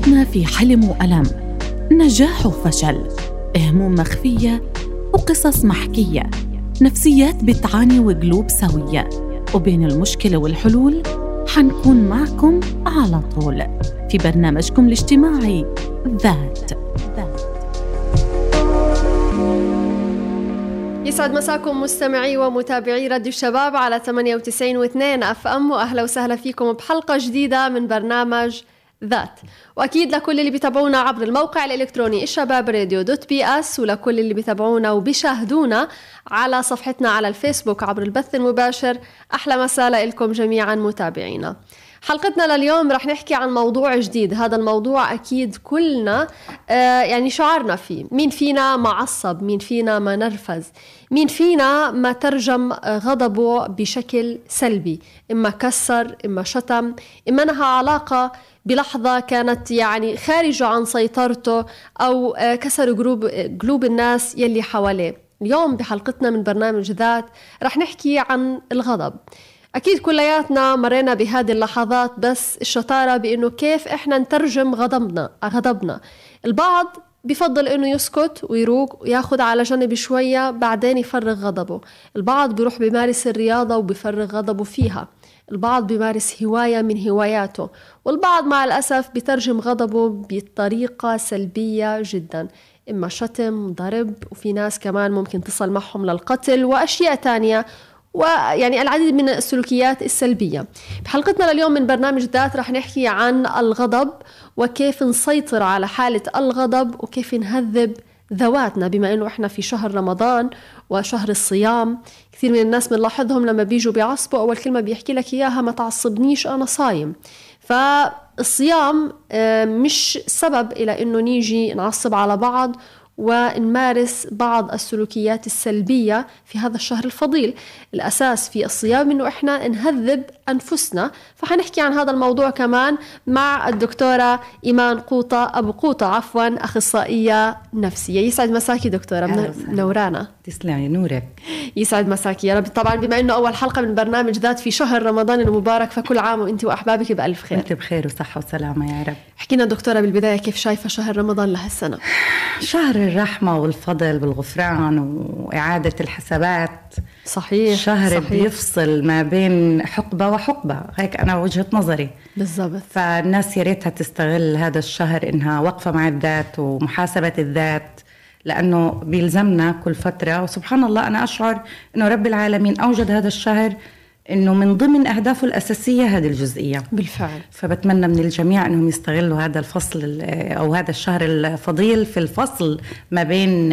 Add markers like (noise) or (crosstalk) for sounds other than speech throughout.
حياتنا في حلم وألم. نجاح وفشل. هموم مخفية وقصص محكية. نفسيات بتعاني وقلوب سوية. وبين المشكلة والحلول حنكون معكم على طول. في برنامجكم الاجتماعي ذات. يسعد مساكم مستمعي ومتابعي راديو الشباب على 98 و2 أف أم وأهلا وسهلا فيكم بحلقة جديدة من برنامج ذات. وأكيد لكل اللي بيتابعونا عبر الموقع الإلكتروني الشباب radio dot ps ولكل اللي بيتابعونا وبيشاهدونا على صفحتنا على الفيسبوك عبر البث المباشر. أحلى مساء لكم جميعا متابعينا. حلقتنا لليوم رح نحكي عن موضوع جديد. هذا الموضوع أكيد كلنا آه يعني شعرنا فيه. مين فينا ما عصب؟ مين فينا ما نرفز؟ مين فينا ما ترجم غضبه بشكل سلبي؟ إما كسر إما شتم إما نهى علاقة بلحظة كانت يعني خارجة عن سيطرته أو آه كسر قلوب, قلوب الناس يلي حواليه. اليوم بحلقتنا من برنامج ذات رح نحكي عن الغضب. أكيد كلياتنا مرينا بهذه اللحظات بس الشطارة بإنه كيف إحنا نترجم غضبنا غضبنا. البعض بفضل إنه يسكت ويروق وياخد على جنب شوية بعدين يفرغ غضبه. البعض بيروح بيمارس الرياضة وبيفرغ غضبه فيها. البعض بيمارس هواية من هواياته والبعض مع الأسف بيترجم غضبه بطريقة سلبية جدا. إما شتم ضرب وفي ناس كمان ممكن تصل معهم للقتل وأشياء تانية ويعني العديد من السلوكيات السلبية. بحلقتنا لليوم من برنامج ذات رح نحكي عن الغضب وكيف نسيطر على حالة الغضب وكيف نهذب ذواتنا بما إنه إحنا في شهر رمضان وشهر الصيام. كثير من الناس بنلاحظهم لما بيجوا بيعصبوا أول كلمة بيحكي لك إياها ما تعصبنيش أنا صايم. فالصيام مش سبب إلى إنه نيجي نعصب على بعض ونمارس بعض السلوكيات السلبية في هذا الشهر الفضيل. الأساس في الصيام أنه إحنا نهذب أنفسنا. فحنحكي عن هذا الموضوع كمان مع الدكتورة إيمان قوطة أبو قوطة عفوا أخصائية نفسية. يسعد مساكي دكتورة منورانا تسلمي نورك. يسعد مساكي يا رب. طبعا بما أنه أول حلقة من برنامج ذات في شهر رمضان المبارك فكل عام وأنت وأحبابك بألف خير. أنت بخير وصحة وسلامة يا رب. حكينا دكتورة بالبداية كيف شايفة شهر رمضان لهالسنة؟ شهر الرحمة والفضل والغفران وإعادة الحسابات. صحيح شهر صحيح. بيفصل ما بين حقبة وحقبة. هيك أنا وجهة نظري. بالضبط. فالناس يا ريتها تستغل هذا الشهر إنها وقفة مع الذات ومحاسبة الذات لأنه بيلزمنا كل فترة. وسبحان الله أنا أشعر إنه رب العالمين أوجد هذا الشهر إنه من ضمن أهدافه الأساسية هذه الجزئية. بالفعل. فبتمنى من الجميع إنهم يستغلوا هذا الفصل أو هذا الشهر الفضيل في الفصل ما بين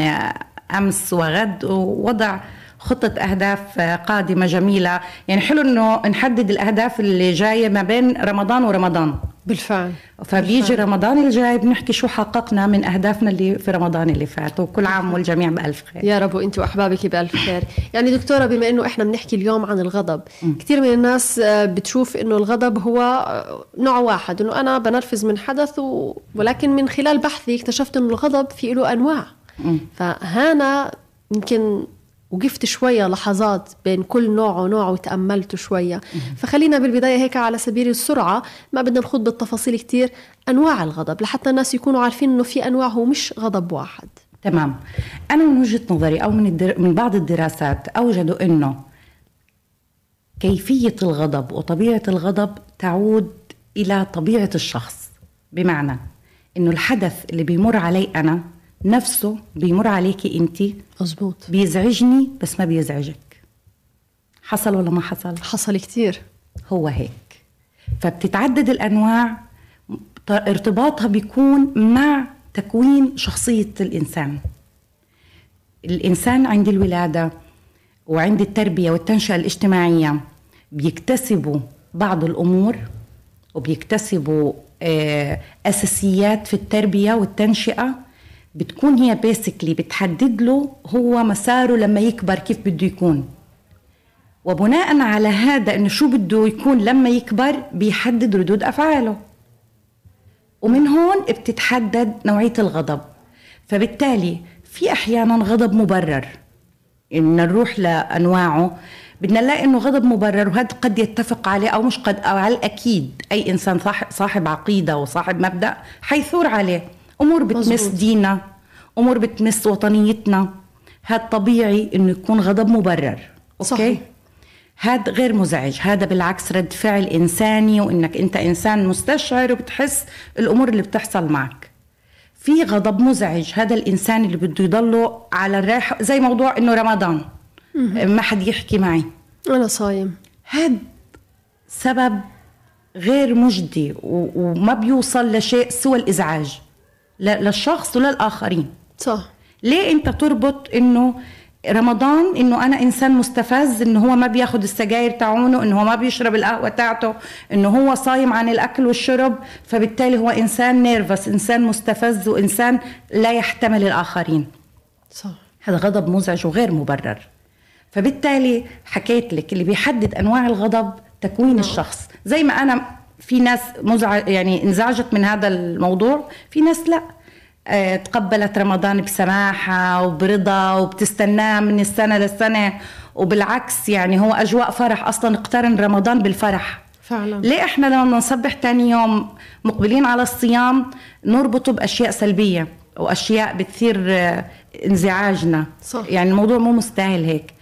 أمس وغد ووضع خطة أهداف قادمة جميلة. يعني حلو أنه نحدد الأهداف اللي جاية ما بين رمضان ورمضان. بالفعل. فبيجي بالفعل. رمضان الجاي بنحكي شو حققنا من أهدافنا اللي في رمضان اللي فات. وكل عام والجميع بألف خير. يا رب وانت وأحبابك بألف خير. يعني دكتورة بما أنه إحنا بنحكي اليوم عن الغضب م. كثير من الناس بتشوف أنه الغضب هو نوع واحد. أنه أنا بنرفز من حدث و... ولكن من خلال بحثي اكتشفت أنه الغضب في له أنواع. م. فهنا يمكن وقفت شوية لحظات بين كل نوع ونوع وتأملت شوية. فخلينا بالبداية هيك على سبيل السرعة. ما بدنا نخوض بالتفاصيل كتير. أنواع الغضب. لحتى الناس يكونوا عارفين أنه في أنواع هو مش غضب واحد. تمام. أنا من وجهة نظري أو من, الدر... من بعض الدراسات أوجدوا أنه كيفية الغضب وطبيعة الغضب تعود إلى طبيعة الشخص. بمعنى أنه الحدث اللي بيمر علي أنا نفسه بيمر عليكي انت مزبوط بيزعجني بس ما بيزعجك. حصل ولا ما حصل؟ حصل كتير. هو هيك. فبتتعدد الأنواع. ارتباطها بيكون مع تكوين شخصية الإنسان. الإنسان عند الولادة وعند التربية والتنشئة الاجتماعية بيكتسبوا بعض الأمور وبيكتسبوا أساسيات في التربية والتنشئة. بتكون هي بيسكلي بتحدد له هو مساره لما يكبر كيف بده يكون. وبناء على هذا إنه شو بده يكون لما يكبر بيحدد ردود أفعاله. ومن هون بتتحدد نوعية الغضب. فبالتالي في أحيانا غضب مبرر. إن نروح لأنواعه. بدنا نلاقي إنه غضب مبرر وهذا قد يتفق عليه أو مش قد أو على الأكيد. أي إنسان صاحب صاحب عقيدة وصاحب مبدأ حيثور عليه. أمور بتمس مزبوط. ديننا أمور بتمس وطنيتنا. هذا طبيعي إنه يكون غضب مبرر أوكي؟ صحيح. هذا غير مزعج هذا بالعكس رد فعل إنساني وإنك أنت إنسان مستشعر وبتحس الأمور اللي بتحصل معك. في غضب مزعج هذا الإنسان اللي بده يضله على الراحة زي موضوع إنه رمضان. ما حد يحكي معي. أنا صايم. هذا سبب غير مجدي وما بيوصل لشيء سوى الإزعاج. للشخص وللاخرين صح. ليه انت تربط انه رمضان انه أنا انسان مستفز انه هو ما بياخد السجاير تاعونه انه هو ما بيشرب القهوة تاعته انه هو صايم عن الأكل والشرب فبالتالي هو إنسان نيرفس إنسان مستفز وإنسان لا يحتمل الآخرين. صح. هذا غضب مزعج وغير مبرر. فبالتالي حكيت لك اللي بيحدد أنواع الغضب تكوين نعم. الشخص. زي ما أنا في ناس مزعج يعني انزعجت من هذا الموضوع في ناس لا. آه، تقبلت رمضان بسماحة وبرضا وبتستناه من السنة للسنة وبالعكس يعني هو أجواء فرح أصلا اقترن رمضان بالفرح. فعلا. ليه إحنا لما نصبح تاني يوم مقبلين على الصيام نربطه بأشياء سلبية وأشياء بتثير آه، انزعاجنا؟ صح. يعني الموضوع مو مستاهل هيك.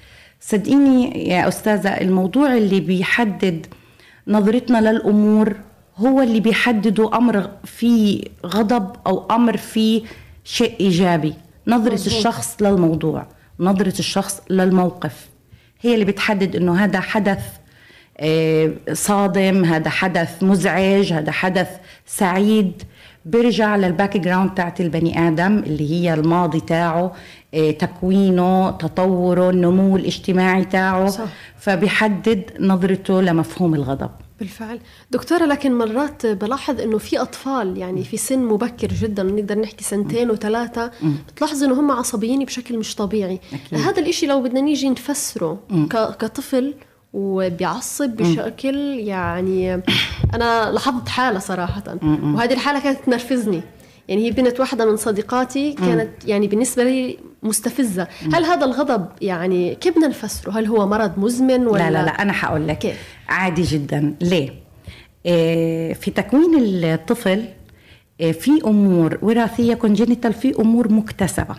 صدقيني يا أستاذة الموضوع اللي بيحدد نظرتنا للأمور هو اللي بيحددوا أمر في غضب أو أمر في شيء إيجابي. نظرة مزبوط. الشخص للموضوع نظرة الشخص للموقف. هي اللي بتحدد إنه هذا حدث آه، صادم هذا حدث مزعج هذا حدث سعيد. بيرجع للباك جراوند تاعت البني آدم اللي هي الماضي تاعه تكوينه تطوره النمو الاجتماعي تاعه. صح. فبيحدد نظرته لمفهوم الغضب. بالفعل. دكتورة لكن مرات بلاحظ إنه في أطفال يعني في سن مبكر جدا نقدر نحكي سنتين وثلاثة بتلاحظ إنه هم عصبيين بشكل مش طبيعي. أكيد. هذا الإشي لو بدنا نيجي نفسره كطفل وبيعصب بشكل يعني أنا لاحظت حالة صراحة. وهذه الحالة كانت تنرفزني. يعني هي بنت واحدة من صديقاتي كانت يعني بالنسبة لي مستفزة. هل هذا الغضب يعني كيف بدنا نفسره؟ هل هو مرض مزمن ولا لا لا لا أنا حقول لك. كيف؟ عادي جدا. ليه؟ إيه في تكوين الطفل إيه في أمور وراثية كونجينيتال في أمور مكتسبة.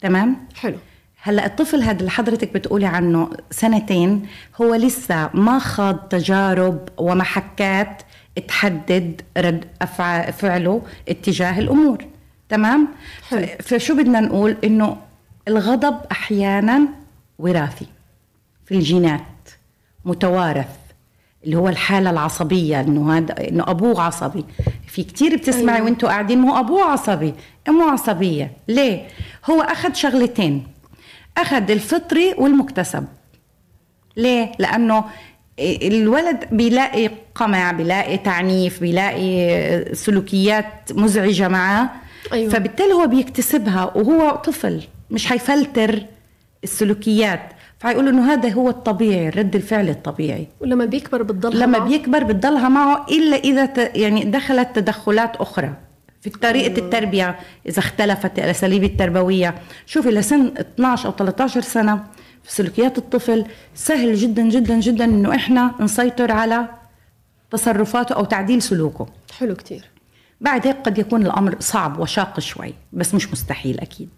تمام؟ حلو. هلأ الطفل هذا اللي حضرتك بتقولي عنه سنتين هو لسه ما خاض تجارب ومحكات تحدد رد فعله اتجاه الأمور. تمام؟ حلو. فشو بدنا نقول؟ إنه الغضب أحيانا وراثي في الجينات متوارث اللي هو الحالة العصبية إنه هذا إنه أبوه عصبي. في كتير بتسمعي أيوة. وانتوا قاعدين مو أبوه عصبي أمه عصبية. ليه؟ هو أخذ شغلتين أخذ الفطري والمكتسب. ليه؟ لأنه الولد بيلاقي قمع بيلاقي تعنيف بيلاقي سلوكيات مزعجة معاه أيوة. فبالتالي هو بيكتسبها وهو طفل مش حيفلتر السلوكيات فيقولوا إنه هذا هو الطبيعي رد الفعل الطبيعي ولما بيكبر بتضلها لما معه؟ بيكبر بتضلها معه إلا إذا. يعني دخلت تدخلات أخرى في طريقة أيوة. التربية إذا اختلفت الأساليب التربوية شوفي لسن 12 أو 13 سنة في سلوكيات الطفل. سهل جدا جدا جدا إنه إحنا نسيطر على تصرفاته أو تعديل سلوكه. حلو كتير. بعد هيك قد يكون الأمر صعب وشاق شوي بس مش مستحيل أكيد.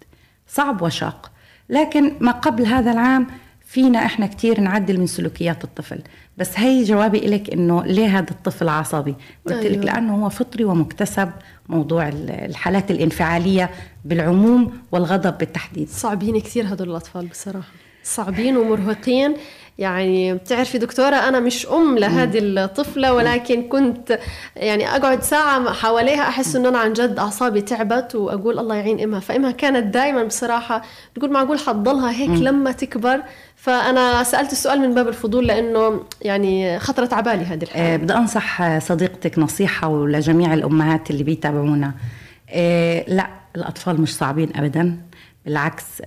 صعب وشاق. لكن ما قبل هذا العام فينا إحنا كتير نعدل من سلوكيات الطفل. بس هي جوابي لك إنه ليه هذا الطفل عصبي؟ قلت أيوه. لك لأنه هو فطري ومكتسب موضوع الحالات الانفعالية بالعموم والغضب بالتحديد. صعبين كثير هدول الأطفال بصراحة. صعبين ومرهقين. يعني بتعرفي دكتورة أنا مش أم لهذه الطفلة ولكن كنت يعني أقعد ساعة حواليها أحس إنه أنا عن جد أعصابي تعبت وأقول الله يعين إمها. فإمها كانت دائما بصراحة تقول معقول حتضلها هيك لما تكبر. فأنا سألت السؤال من باب الفضول لأنه يعني خطرت على بالي هذه الحالة. أه بدي أنصح صديقتك نصيحة ولجميع الأمهات اللي بيتابعونا. أه لا الأطفال مش صعبين أبدا. بالعكس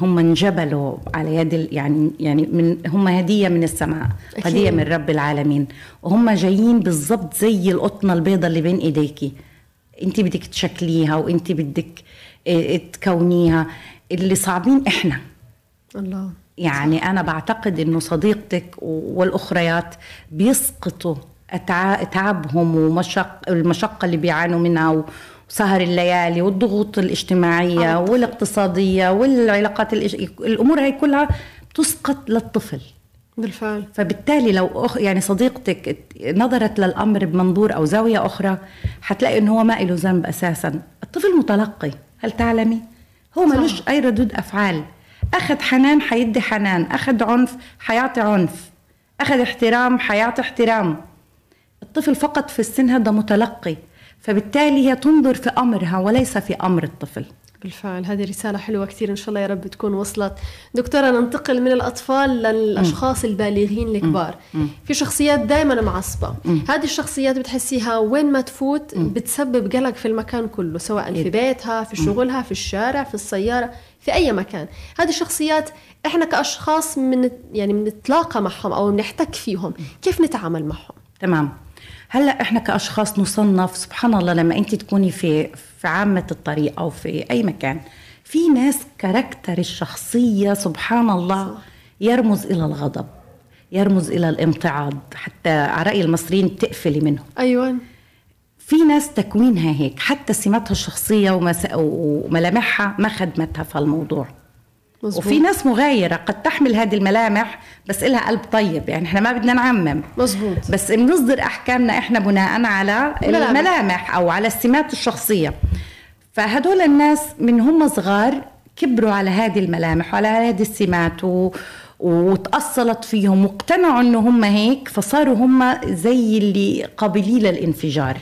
هم انجبلوا على يد يعني يعني من هم هدية من السماء أكيد. هدية من رب العالمين. وهم جايين بالضبط زي القطنة البيضاء اللي بين إيديكي. انت بدك تشكليها وانت بدك آه، تكونيها. اللي صعبين إحنا. الله. يعني أنا بعتقد إنه صديقتك والأخريات بيسقطوا تعبهم ومشق المشقة اللي بيعانوا منها وسهر الليالي والضغوط الاجتماعية والاقتصادية والعلاقات الإج... الأمور هي كلها تسقط للطفل. بالفعل. فبالتالي لو أخ يعني صديقتك نظرت للأمر بمنظور أو زاوية أخرى حتلاقي إنه هو ما له ذنب أساسا. الطفل متلقي. هل تعلمي؟ هو ملوش أي ردود أفعال. أخذ حنان حيدي حنان. أخذ عنف حيعطي عنف. أخذ احترام حيعطي احترام. الطفل فقط في السن هذا متلقي. فبالتالي هي تنظر في أمرها وليس في أمر الطفل. بالفعل هذه رسالة حلوة كثير إن شاء الله يا رب تكون وصلت. دكتورة ننتقل من الأطفال للأشخاص البالغين الكبار. في شخصيات دائما معصبة. هذه الشخصيات بتحسيها وين ما تفوت بتسبب قلق في المكان كله سواء في بيتها في شغلها في الشارع في السيارة في أي مكان. هذه الشخصيات إحنا كأشخاص من يعني بنتلاقى معهم أو بنحتك فيهم. كيف نتعامل معهم؟ تمام. هلا إحنا كأشخاص نصنف سبحان الله لما انت تكوني في في عامة الطريق أو في أي مكان في ناس كاركتر الشخصية سبحان الله يرمز إلى الغضب يرمز إلى الامتعاض حتى على رأي المصريين تقفلي منهم. أيوه. في ناس تكوينها هيك حتى سماتها الشخصية وملامحها ما خدمتها في الموضوع. مزبوط. وفي ناس مغايرة قد تحمل هذه الملامح بس إلها قلب طيب يعني إحنا ما بدنا نعمم. مزبوط بس بنصدر أحكامنا إحنا بناء على الملامح أو على السمات الشخصية. فهدول الناس من هم صغار كبروا على هذه الملامح وعلى هذه السمات و... وتأصلت فيهم واقتنعوا إنه هم هيك فصاروا هم زي اللي قابلين للانفجار.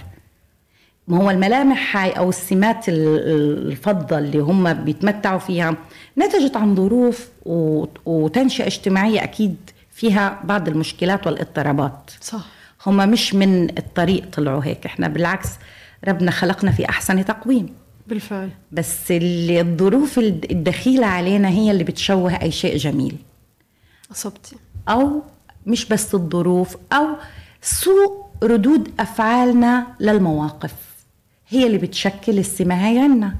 ما هو الملامح هاي أو السمات الفضة اللي هم بيتمتعوا فيها نتجت عن ظروف وتنشئة اجتماعية أكيد فيها بعض المشكلات والاضطرابات. صح. هم مش من الطريق طلعوا هيك. إحنا بالعكس ربنا خلقنا في أحسن تقويم. بالفعل. بس اللي الظروف الدخيلة علينا هي اللي بتشوه أي شيء جميل. أصبتي. أو مش بس الظروف أو سوء ردود أفعالنا للمواقف. هي اللي بتشكل السمة هي عنا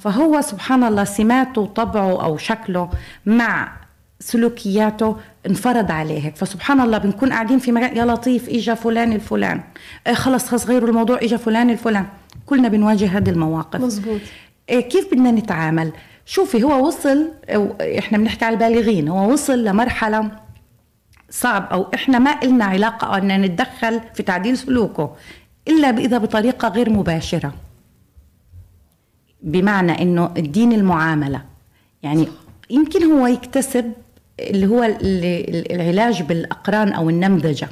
فهو سبحان الله سماته وطبعه أو شكله مع سلوكياته انفرض عليه. فسبحان الله بنكون قاعدين في مكان يا لطيف إجا فلان الفلان. إيه خلص خلص غيروا الموضوع إجا فلان الفلان. كلنا بنواجه هذه المواقف. مزبوط إيه كيف بدنا نتعامل؟ شوفي هو وصل إحنا بنحكي على البالغين هو وصل لمرحلة صعب أو إحنا ما إلنا علاقة ان نتدخل في تعديل سلوكه. إلا إذا بطريقة غير مباشرة. بمعنى أنه الدين المعاملة. يعني يمكن هو يكتسب اللي هو العلاج بالأقران أو النمذجة.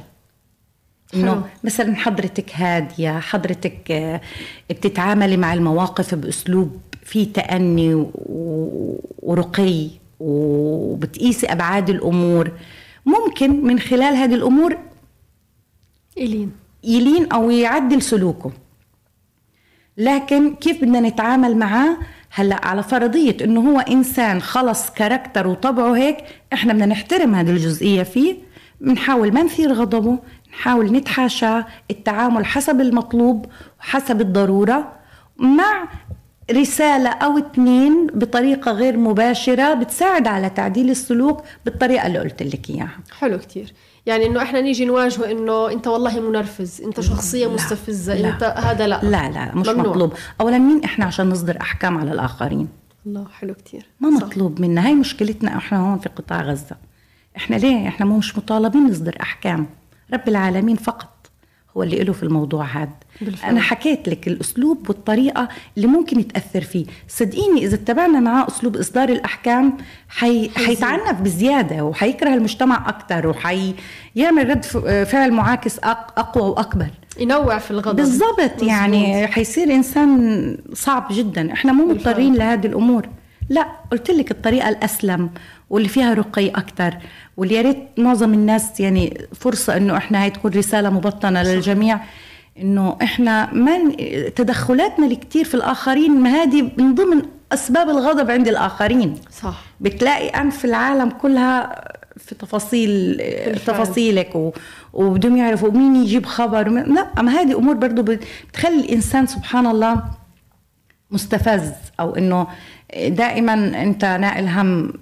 إنه مثلا حضرتك هادية حضرتك آه، بتتعاملي مع المواقف بأسلوب فيه تأني ورقي وبتقيسي أبعاد الأمور. ممكن من خلال هذه الأمور إلين. يلين أو يعدل سلوكه. لكن كيف بدنا نتعامل معاه؟ هلأ على فرضية إنه هو إنسان خلص كاركتر وطبعه هيك إحنا بدنا نحترم هذه الجزئية فيه بنحاول ما نثير غضبه نحاول نتحاشى التعامل حسب المطلوب وحسب الضرورة مع رسالة أو اثنين بطريقة غير مباشرة بتساعد على تعديل السلوك بالطريقة اللي قلت لك إياها. حلو كتير. يعني إنه إحنا نيجي نواجهه إنه أنت والله منرفز أنت شخصية لا مستفزة لا. أنت هذا لا. لا لا مش ممنوع. مطلوب. اولا مين إحنا عشان نصدر أحكام على الآخرين؟ الله حلو كتير. ما صح. مطلوب منا. هاي مشكلتنا إحنا هون في قطاع غزة. إحنا ليه؟ إحنا مش مطالبين نصدر أحكام. رب العالمين فقط هو اللي له في الموضوع هذا. بالفعل. أنا حكيت لك الأسلوب والطريقة اللي ممكن يتأثر فيه. صدقيني إذا اتبعنا معاه أسلوب إصدار الأحكام حي... حيتعنف بزيادة وحيكره المجتمع أكثر وحيعمل رد فعل معاكس أقوى وأكبر. ينوع في الغضب. بالضبط يعني حيصير إنسان صعب جدا. إحنا مو مضطرين لهذه الأمور. لا قلت لك الطريقة الأسلم واللي فيها رقي أكثر واللي يا ريت معظم الناس يعني فرصة إنه إحنا هاي تكون رسالة مبطنة للجميع إنه إحنا ما تدخلاتنا الكثير في الآخرين ما هذه من ضمن أسباب الغضب عند الآخرين. صح. بتلاقي أنف العالم كلها في تفاصيل بالفعل. تفاصيلك و... وبدهم يعرفوا مين يجيب خبر ومين... لا أما هذه أمور برضه بتخلي الإنسان سبحان الله مستفز أو إنه دائما أنت نائل هم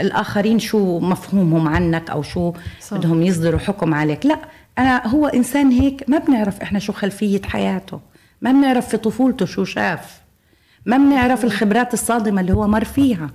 الآخرين شو مفهومهم عنك أو شو صح. بدهم يصدروا حكم عليك. لا أنا هو إنسان هيك ما بنعرف إحنا شو خلفية حياته. ما بنعرف في طفولته شو شاف. ما بنعرف الخبرات الصادمة اللي هو مر فيها.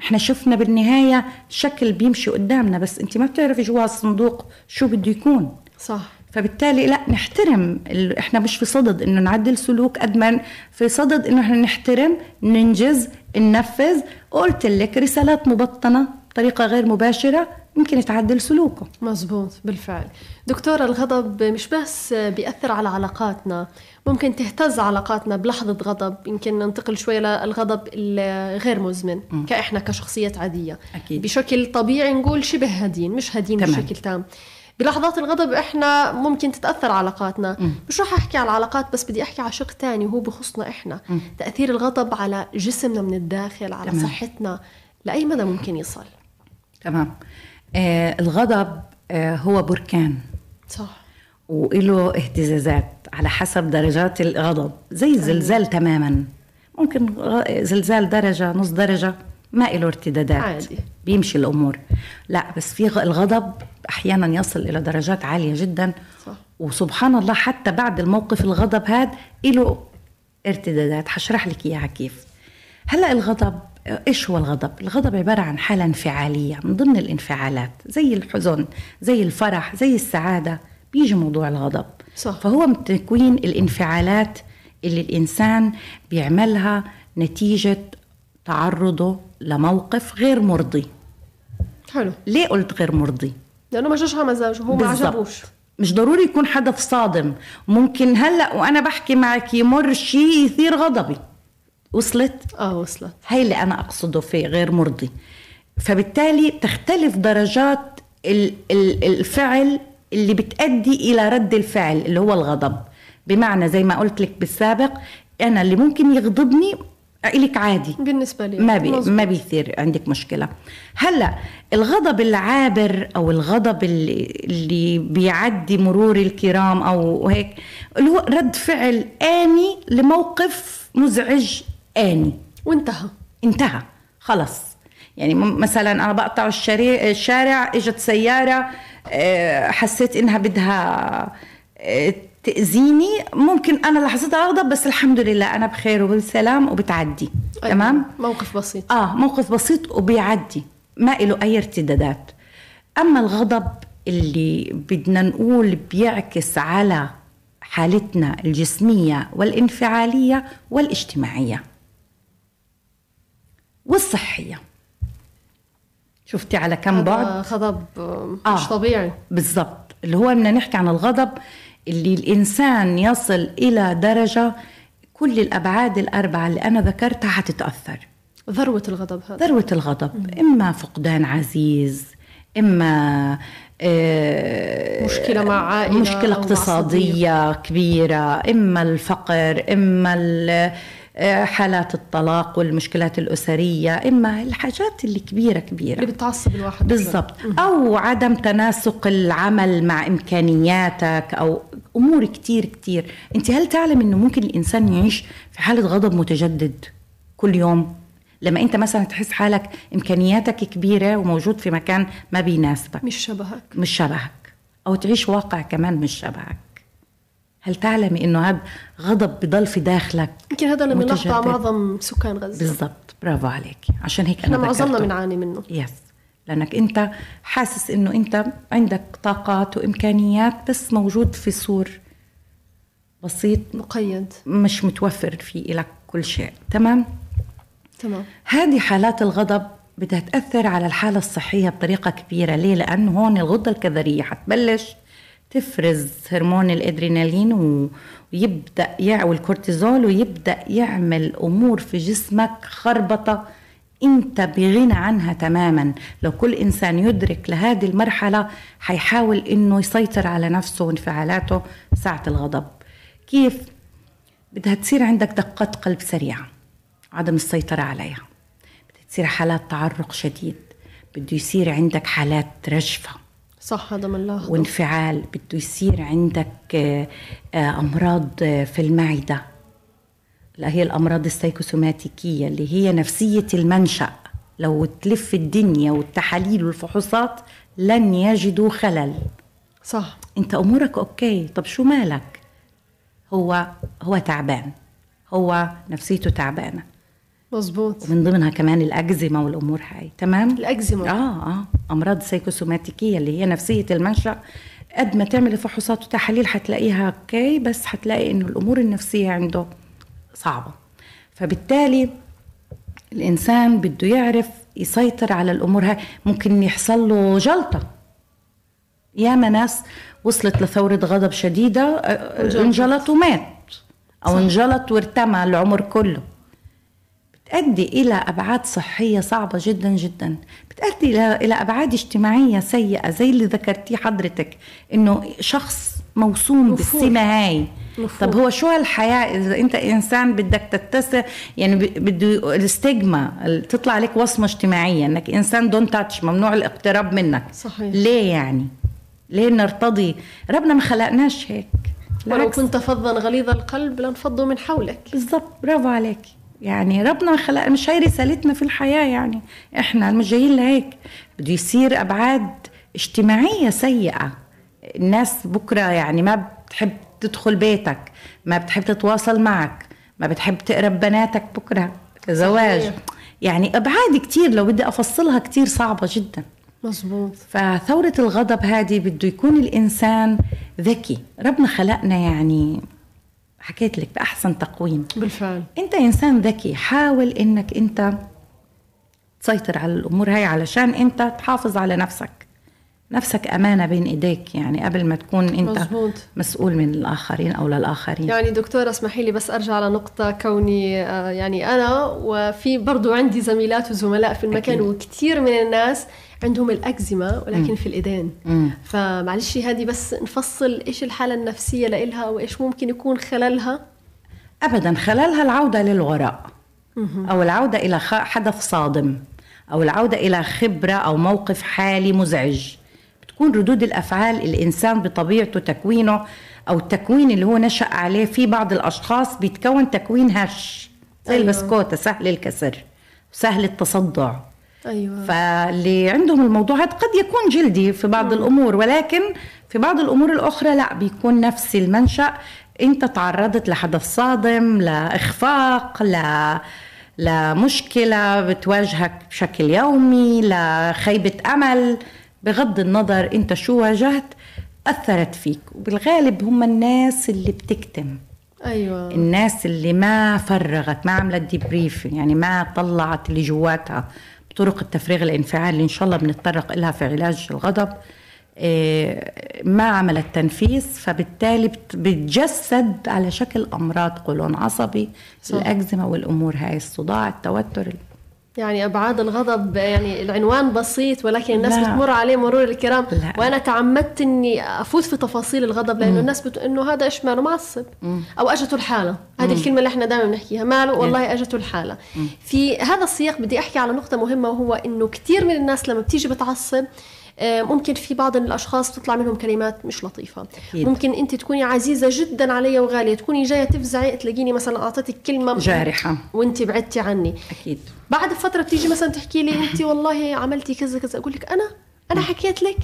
إحنا شفنا بالنهاية شكل بيمشي قدامنا بس أنت ما بتعرفي جوا الصندوق شو بده يكون. صح. فبالتالي لا نحترم إحنا مش في صدد إنه نعدل سلوك قد ما في صدد إنه إحنا نحترم ننجز ننفذ. قلت لك رسالات مبطنة بطريقة غير مباشرة يمكن تعدل سلوكه. مزبوط بالفعل. دكتورة الغضب مش بس بيأثر على علاقاتنا ممكن تهتز علاقاتنا بلحظة غضب. يمكن ننتقل شوي للغضب الغير مزمن كإحنا كشخصيات عادية. أكيد. بشكل طبيعي نقول شبه هدين مش هدين تمام. بشكل تام. بلحظات الغضب إحنا ممكن تتأثر علاقاتنا. مش رح أحكي على العلاقات بس بدي أحكي على شق تاني وهو بخصنا إحنا. تأثير الغضب على جسمنا من الداخل على تمام. صحتنا لأي مدى ممكن يصل. تمام. آه الغضب آه هو بركان. صح. وله اهتزازات على حسب درجات الغضب. زي الزلزال تماما. ممكن زلزال درجة نص درجة. ما له ارتدادات عادي. بيمشي الأمور لا بس في الغضب أحيانا يصل إلى درجات عالية جدا صح. وسبحان الله حتى بعد الموقف الغضب هذا له ارتدادات حشرح لك إياها كيف هلأ الغضب إيش هو الغضب؟ الغضب عبارة عن حالة انفعالية من ضمن الانفعالات زي الحزن، زي الفرح، زي السعادة، بيجي موضوع الغضب. صح. فهو من تكوين الانفعالات اللي الإنسان بيعملها نتيجة تعرضه لموقف غير مرضي. حلو. ليه قلت غير مرضي؟ لأنه ما جاش على مزاجه هو ما. عجبوش. مش ضروري يكون حدث صادم. ممكن هلأ وأنا بحكي معك يمر شيء يثير غضبي. وصلت؟ آه وصلت. هاي اللي أنا أقصده في غير مرضي. فبالتالي تختلف درجات ال- ال- الفعل اللي بتؤدي إلى رد الفعل اللي هو الغضب. بمعنى زي ما قلت لك بالسابق أنا اللي ممكن يغضبني إلك عادي. بالنسبة لي ما بي. ما بيثير عندك مشكلة. هلا الغضب العابر أو الغضب اللي, اللي بيعدي مرور الكرام أو هيك اللي هو رد فعل آني لموقف مزعج آني. وانتهى. انتهى. خلص. يعني مثلا أنا بقطع الشارع الشارع إجت سيارة آه، حسيت إنها بدها آه، تأذيني ممكن أنا لحظتها اغضب بس الحمد لله أنا بخير وبالسلام وبتعدي أيوة. تمام موقف بسيط آه موقف بسيط وبيعدي ما له أي ارتدادات أما الغضب اللي بدنا نقول بيعكس على حالتنا الجسمية والانفعالية والاجتماعية والصحية شفتي على كم بعد غضب آه. آه. مش طبيعي بالضبط اللي هو بدنا نحكي عن الغضب اللي الإنسان يصل إلى درجة كل الأبعاد الأربعة اللي أنا ذكرتها حتتأثر. ذروة الغضب هذا. ذروة الغضب. إما فقدان عزيز إما آه، مشكلة مع عائلة مشكلة اقتصادية كبيرة إما الفقر إما حالات الطلاق والمشكلات الأسرية إما الحاجات اللي كبيرة كبيرة. اللي بتعصب الواحد بالضبط. أو عدم تناسق العمل مع إمكانياتك أو أمور كتير كتير. أنت هل تعلم إنه ممكن الإنسان يعيش في حالة غضب متجدد كل يوم؟ لما أنت مثلا تحس حالك إمكانياتك كبيرة وموجود في مكان ما بيناسبك. مش شبهك. مش شبهك. أو تعيش واقع كمان مش شبهك. هل تعلمي إنه هذا غضب بضل في داخلك يمكن هذا اللي بنلاحظه. معظم سكان غزة. بالضبط. برافو عليك. عشان هيك إحنا معظمنا. بنعاني منه. يس لأنك أنت حاسس إنه أنت عندك طاقات وإمكانيات بس موجود في سور بسيط مقيد. مش متوفر فيه لك كل شيء. تمام؟ تمام. هذه حالات الغضب بدها تأثر على الحالة الصحية بطريقة كبيرة. ليه؟ لأنه هون الغدة الكظرية حتبلش. تفرز هرمون الأدرينالين و- ويبدأ يع والكورتيزول ويبدأ يعمل أمور في جسمك خربطة أنت بغنى عنها تماما. لو كل إنسان يدرك لهذه المرحلة حيحاول إنه يسيطر على نفسه وانفعالاته ساعة الغضب. كيف؟ بدها تصير عندك دقات قلب سريعة عدم السيطرة عليها. بدها تصير حالات تعرق شديد. بده يصير عندك حالات رجفة. صح هذا بنلاحظه وانفعال بده يصير عندك آه، آه، أمراض آه، في المعدة. لا هي الأمراض السيكوسوماتيكيه اللي هي نفسية المنشأ. لو تلف الدنيا والتحاليل والفحوصات لن يجدوا خلل. صح. أنت أمورك أوكي. طب شو مالك؟ هو هو تعبان. هو نفسيته تعبانة. مزبوط ومن ضمنها كمان الأجزمة والأمور هاي تمام؟ الأجزمة آه آه. أمراض سيكوسوماتيكية اللي هي نفسية المنشأ قد ما تعمل فحوصات وتحاليل حتلاقيها أوكي بس حتلاقي إنه الأمور النفسية عنده صعبة. فبالتالي الإنسان بده يعرف يسيطر على الأمور هاي. ممكن يحصل له جلطة. ياما ناس وصلت لثورة غضب شديدة آه، انجلط ومات. أو انجلط وارتمى العمر كله. بتؤدي إلى أبعاد صحية صعبة جدا جدا بتؤدي إلى إلى أبعاد اجتماعية سيئة زي اللي ذكرتيه حضرتك إنه شخص موسوم نفور. بالسمة هاي نفور. طب هو شو هالحياة إذا أنت إنسان بدك تتسع يعني بده الاستجما تطلع عليك وصمة اجتماعية إنك إنسان دون تاتش ممنوع الاقتراب منك صحيح. ليه يعني؟ ليه نرتضي؟ ربنا ما خلقناش هيك ولو. كنت فظا غليظ القلب لانفضوا من حولك بالضبط برافو عليك يعني ربنا خلق مش هي رسالتنا في الحياة يعني. إحنا مش جايين لهيك بده يصير أبعاد اجتماعية سيئة. الناس بكرة يعني ما بتحب تدخل بيتك ما بتحب تتواصل معك ما بتحب تقرب بناتك بكرة زواج. يعني أبعاد كتير لو بدي أفصلها كتير صعبة جدا. مزبوط فثورة الغضب هذه بده يكون الإنسان ذكي. ربنا خلقنا يعني حكيت لك بأحسن تقويم بالفعل أنت إنسان ذكي حاول إنك أنت تسيطر على الأمور هاي علشان أنت تحافظ على نفسك نفسك أمانة بين إيديك يعني قبل ما تكون أنت مزبوط. مسؤول من الآخرين أو للآخرين يعني دكتورة اسمحي لي بس أرجع على نقطة كوني آه، يعني أنا وفي برضو عندي زميلات وزملاء في المكان أكيد. وكثير من الناس عندهم الأكزيما ولكن في الإيدين مم. فمعلش هذه بس نفصل إيش الحالة النفسية لإلها وإيش ممكن يكون خللها ابدا خلالها العودة للوراء. أو العودة إلى حدث صادم. أو العودة إلى خبرة أو موقف حالي مزعج. بتكون ردود الأفعال الإنسان بطبيعته تكوينه أو التكوين اللي هو نشأ عليه في بعض الأشخاص بيتكون تكوين هش. زي أيوة. البسكوتة سهل الكسر سهل التصدع. أيوة. فاللي عندهم الموضوع هذا قد يكون جلدي في بعض الأمور ولكن في بعض الأمور الأخرى لا بيكون نفس المنشأ. أنت تعرضت لحدث صادم لاخفاق ل لمشكله بتواجهك بشكل يومي لخيبه أمل. بغض النظر أنت شو واجهت أثرت فيك. وبالغالب هم الناس اللي بتكتم. أيوة. الناس اللي ما فرغت ما عملت debrief يعني ما طلعت اللي جواتها. بطرق التفريغ الانفعالي اللي إن شاء الله بنتطرق لها في علاج الغضب إيه، ما عملت تنفيس فبالتالي بت- بتجسد على شكل أمراض قولون عصبي صح. الأكزيما والأمور هاي الصداع التوتر يعني أبعاد الغضب يعني العنوان بسيط ولكن الناس لا. بتمر عليه مرور الكرام. لا. وأنا تعمدت إني أفوت في تفاصيل الغضب لأنه الناس بتقول إنه هذا إيش ماله؟ معصب أو أجته الحالة. هذه الكلمة اللي إحنا دائما بنحكيها. ماله؟ والله أجته الحالة. في هذا السياق بدي أحكي على نقطة مهمة وهو إنه كثير من الناس لما بتيجي بتعصب ممكن في بعض الأشخاص بتطلع منهم كلمات مش لطيفة. أكيد. ممكن أنت تكوني عزيزة جدا علي وغالية تكوني جاية تفزعي تلاقيني مثلا أعطيتك كلمة جارحة. وأنت بعدتي عني. أكيد. بعد فترة بتيجي مثلا تحكي لي أنت (laughs) والله عملتي كذا كذا أقول لك أنا أنا حكيت لك.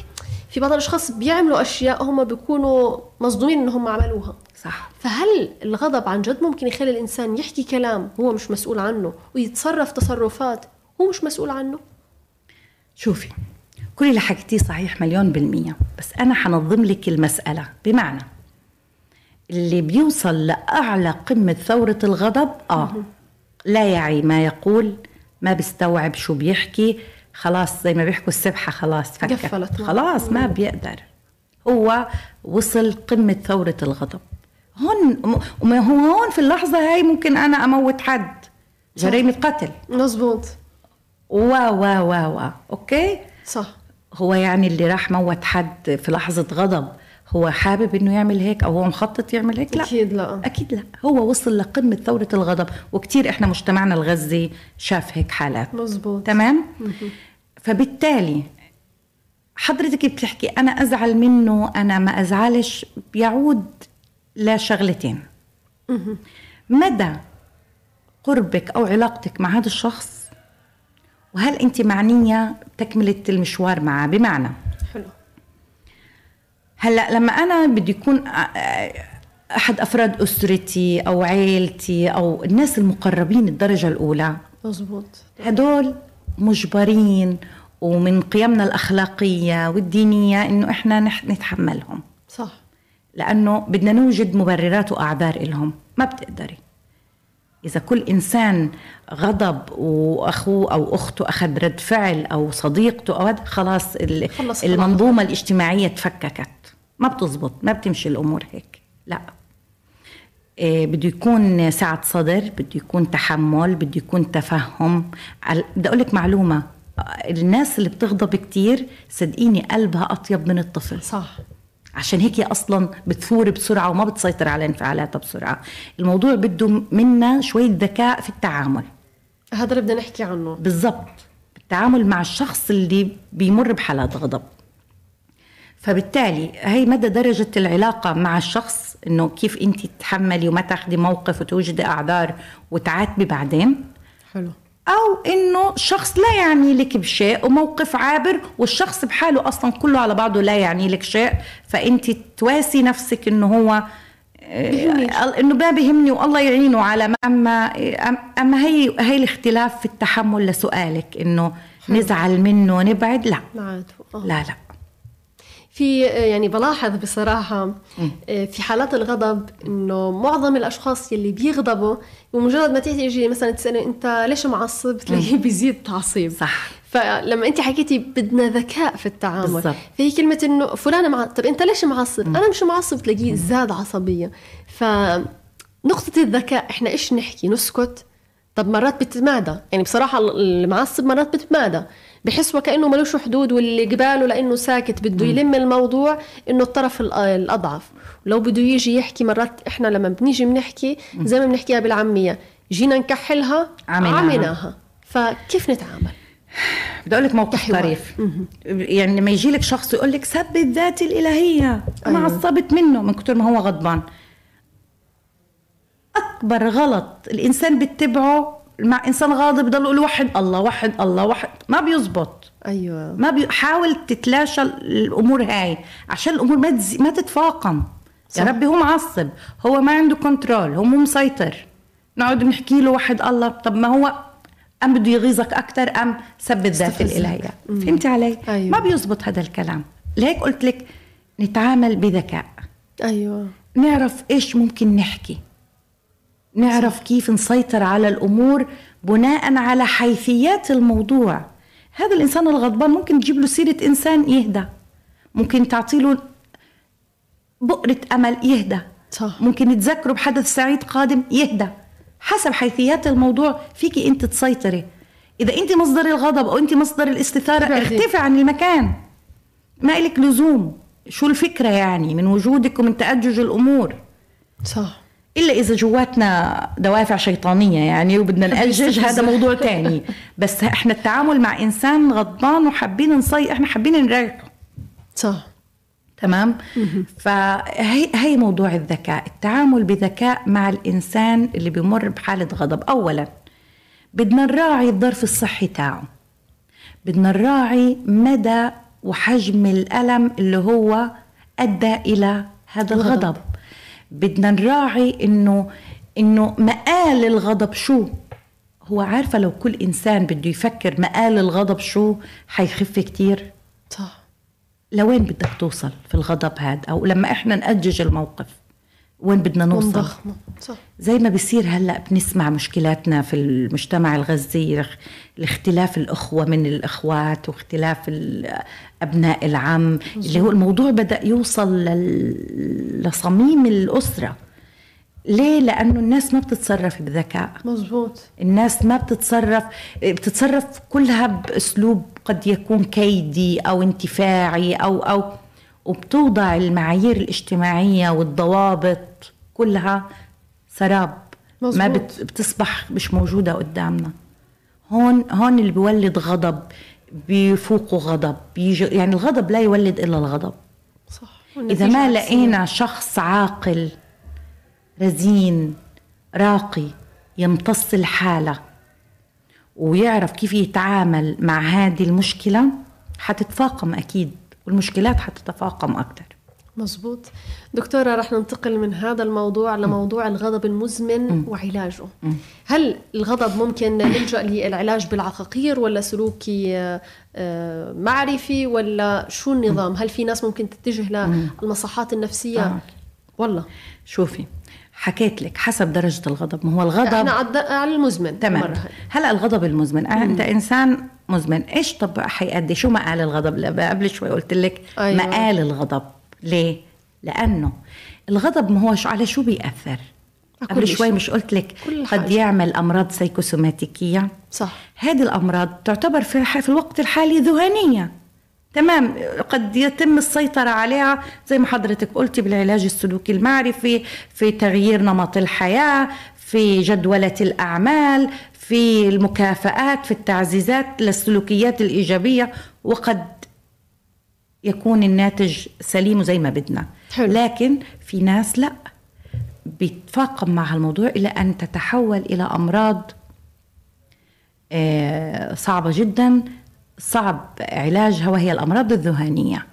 في بعض الأشخاص بيعملوا أشياء هم بيكونوا مصدومين إن هم عملوها. صح. فهل الغضب عن جد ممكن يخلي الإنسان يحكي كلام هو مش مسؤول عنه ويتصرف تصرفات هو مش مسؤول عنه؟ شوفي كل اللي حكيتيه صحيح مليون بالمية بس أنا حنظم لك المسألة. بمعنى اللي بيوصل لأعلى قمة ثورة الغضب آه. لا يعي ما يقول ما بيستوعب شو بيحكي خلاص زي ما بيحكوا السبحة خلاص فكت. خلاص ما بيقدر. هو وصل قمة ثورة الغضب. هون هون في اللحظة هاي ممكن أنا أموت حد. جريمة قتل. مزبوط وا وا وا وا أوكي؟ صح. هو يعني اللي راح موت حد في لحظة غضب هو حابب إنه يعمل هيك أو هو مخطط يعمل هيك؟ لا. أكيد لا. أكيد لا. هو وصل لقمة ثورة الغضب وكتير إحنا مجتمعنا الغزي شاف هيك حالات. مزبوط تمام؟ فبالتالي حضرتك بتحكي أنا أزعل منه أنا ما أزعلش بيعود لشغلتين. مدى قربك أو علاقتك مع هذا الشخص وهل أنت معنية بتكمله المشوار معه؟ بمعنى حلو. هلأ لما أنا بدي يكون أحد أفراد أسرتي أو عيلتي أو الناس المقربين الدرجة الأولى مزبوط هدول مجبرين ومن قيمنا الأخلاقية والدينية إنه إحنا نتحملهم. صح. لأنه بدنا نوجد مبررات وأعذار لهم ما بتقدري. إذا كل إنسان غضب وأخوه أو أخته أخذ رد فعل أو صديقته أو خلاص, خلص المنظومة الاجتماعية تفككت. ما بتزبط ما بتمشي الأمور هيك. لا. إيه بده يكون سعة صدر بده يكون تحمل بده يكون تفهم. بدي أقول لك معلومة. الناس اللي بتغضب كتير صدقيني قلبها أطيب من الطفل. صح. عشان هيك هي أصلا بتثور بسرعة وما بتسيطر على انفعالاتها بسرعة. الموضوع بده منا شوية ذكاء في التعامل. هذا اللي بدنا نحكي عنه. بالضبط. التعامل مع الشخص اللي بيمر بحالات غضب. فبالتالي هي مدى درجة العلاقة مع الشخص إنه كيف انت تتحملي وما تاخدي موقف وتوجدي أعذار وتعاتبي بعدين. حلو. أو إنه شخص لا يعني لك بشيء وموقف عابر والشخص بحاله أصلا كله على بعضه لا يعني لك شيء فأنت تواسي نفسك إنه هو آه، إنه ما بيهمني والله يعينه على اما أما هي هي الاختلاف في التحمل لسؤالك إنه نزعل منه نبعد؟ لا. لا لا, لا. في يعني بلاحظ بصراحة آه، في حالات الغضب إنه معظم الأشخاص يلي بيغضبوا بمجرد ما تيجي مثلا تسألي أنت ليش معصب؟ تلاقيه بيزيد تعصيب. صح. فلما أنت حكيتي بدنا ذكاء في التعامل. بالزبط. فهي كلمة إنه فلان مع... طب أنت ليش معصب. أنا مش معصب تلاقيه زاد عصبية. فنقطه الذكاء إحنا إيش نحكي؟ نسكت. طب مرات بتتمادى. يعني بصراحة المعصب مرات بتتمادى. بحس وكأنه ملوش حدود واللي قباله لأنه ساكت بده يلم الموضوع إنه الطرف الأضعف. لو بده يجي يحكي مرات إحنا لما بنيجي بنحكي زي ما بنحكيها بالعامية جينا نكحلها عملناها, عملناها. فكيف نتعامل؟ بدي أقول لك موقف طريف. يعني لما يجي لك شخص يقول لك ثبت ذاتي الإلهية أنا أيوه. عصبت منه من كثر ما هو غضبان. أكبر غلط الإنسان بتبعه مع إنسان غاضب بضل يقول وحد الله وحد الله وحد ما بيزبط. أيوه. ما بيحاول تتلاشى الأمور هاي. عشان الأمور ما تزي... ما تتفاقم. صح. يا ربي هو معصب. هو ما عنده كنترول هو مو مسيطر. نقعد بنحكي له وحد الله. طب ما هو أم بده يغيظك أكثر أم ثبت ذات الالهيه فهمتي علي؟ أيوة. ما بيزبط هذا الكلام. لهيك قلت لك نتعامل بذكاء. أيوه. نعرف إيش ممكن نحكي. نعرف كيف نسيطر على الأمور بناء على حيثيات الموضوع. هذا الإنسان الغضبان ممكن تجيب له سيرة إنسان يهدى. ممكن تعطي له بؤرة أمل يهدى. صح. ممكن تذكره بحدث سعيد قادم يهدى. حسب حيثيات الموضوع فيكي أنت تسيطري. إذا أنت مصدر الغضب أو أنت مصدر الاستثارة اختفي عن المكان. ما إلك لزوم. شو الفكرة يعني؟ من وجودك ومن تأجج الأمور. صح. إلا إذا جواتنا دوافع شيطانية يعني وبدنا (laughs) نأجج هذا موضوع (laughs) تاني. بس إحنا التعامل مع إنسان غضبان وحابين نصي إحنا حابين نريحه صح. تمام؟ فهي هي موضوع الذكاء. التعامل بذكاء مع الإنسان اللي بيمر بحالة غضب. اولا بدنا نراعي الظرف الصحي تاعه. بدنا نراعي مدى وحجم الألم اللي هو أدى إلى هذا الغضب. بدنا نراعي انه إنه مآل الغضب شو؟ هو عارفة لو كل إنسان بده يفكر مآل الغضب شو حيخف كتير؟ صح. لوين بدك توصل في الغضب هذا أو لما إحنا نأجج الموقف. وين بدنا نوصل صح. زي ما بصير هلأ بنسمع مشكلاتنا في المجتمع الغزي الاختلاف الأخوة من الأخوات واختلاف أبناء العم مزبوط. اللي هو الموضوع بدأ يوصل لصميم الأسرة ليه؟ لأنه الناس ما بتتصرف بذكاء مزبوط الناس ما بتتصرف بتتصرف كلها بأسلوب قد يكون كيدي أو انتفاعي أو أو وبتوضع المعايير الاجتماعية والضوابط كلها سراب. مزبوط. ما بتصبح مش موجودة قدامنا. هون هون اللي بيولد غضب بيفوقوا غضب بيجي يعني الغضب لا يولد إلا الغضب. صح. إذا ما لقينا شخص عاقل رزين راقي يمتص الحالة ويعرف كيف يتعامل مع هذه المشكلة حتتفاقم أكيد. والمشكلات حتتفاقم أكثر مزبوط دكتورة رح ننتقل من هذا الموضوع لموضوع الغضب المزمن وعلاجه. هل الغضب ممكن نلجأ للعلاج بالعقاقير ولا سلوكي آه، معرفي ولا شو النظام؟ هل في ناس ممكن تتجه للمصحات النفسية؟ آه. والله. شوفي حكيت لك حسب درجة الغضب. ما هو الغضب إحنا على المزمن تمام. هلا الغضب المزمن آه انت إنسان مزمن. إيش طب حيأدي؟ شو مقال الغضب؟ قبل شوي قلت لك أيوة. مقال الغضب. ليه؟ لأنه الغضب ما هوش على شو بيأثر. قبل شوي. مش قلت لك قد. يعمل أمراض سيكوسوماتيكيه صح. هذه الأمراض تعتبر في في الوقت الحالي ذهانيه تمام؟ قد يتم السيطرة عليها. زي ما حضرتك قلتي بالعلاج السلوكي المعرفي في تغيير نمط الحياة في جدولة الأعمال في المكافآت في التعزيزات للسلوكيات الإيجابية وقد يكون الناتج سليم زي ما بدنا. حلو. لكن في ناس لا. بيتفاقم مع الموضوع إلى أن تتحول إلى أمراض آه، صعبة جدا. صعب علاجها وهي الأمراض الذهانية.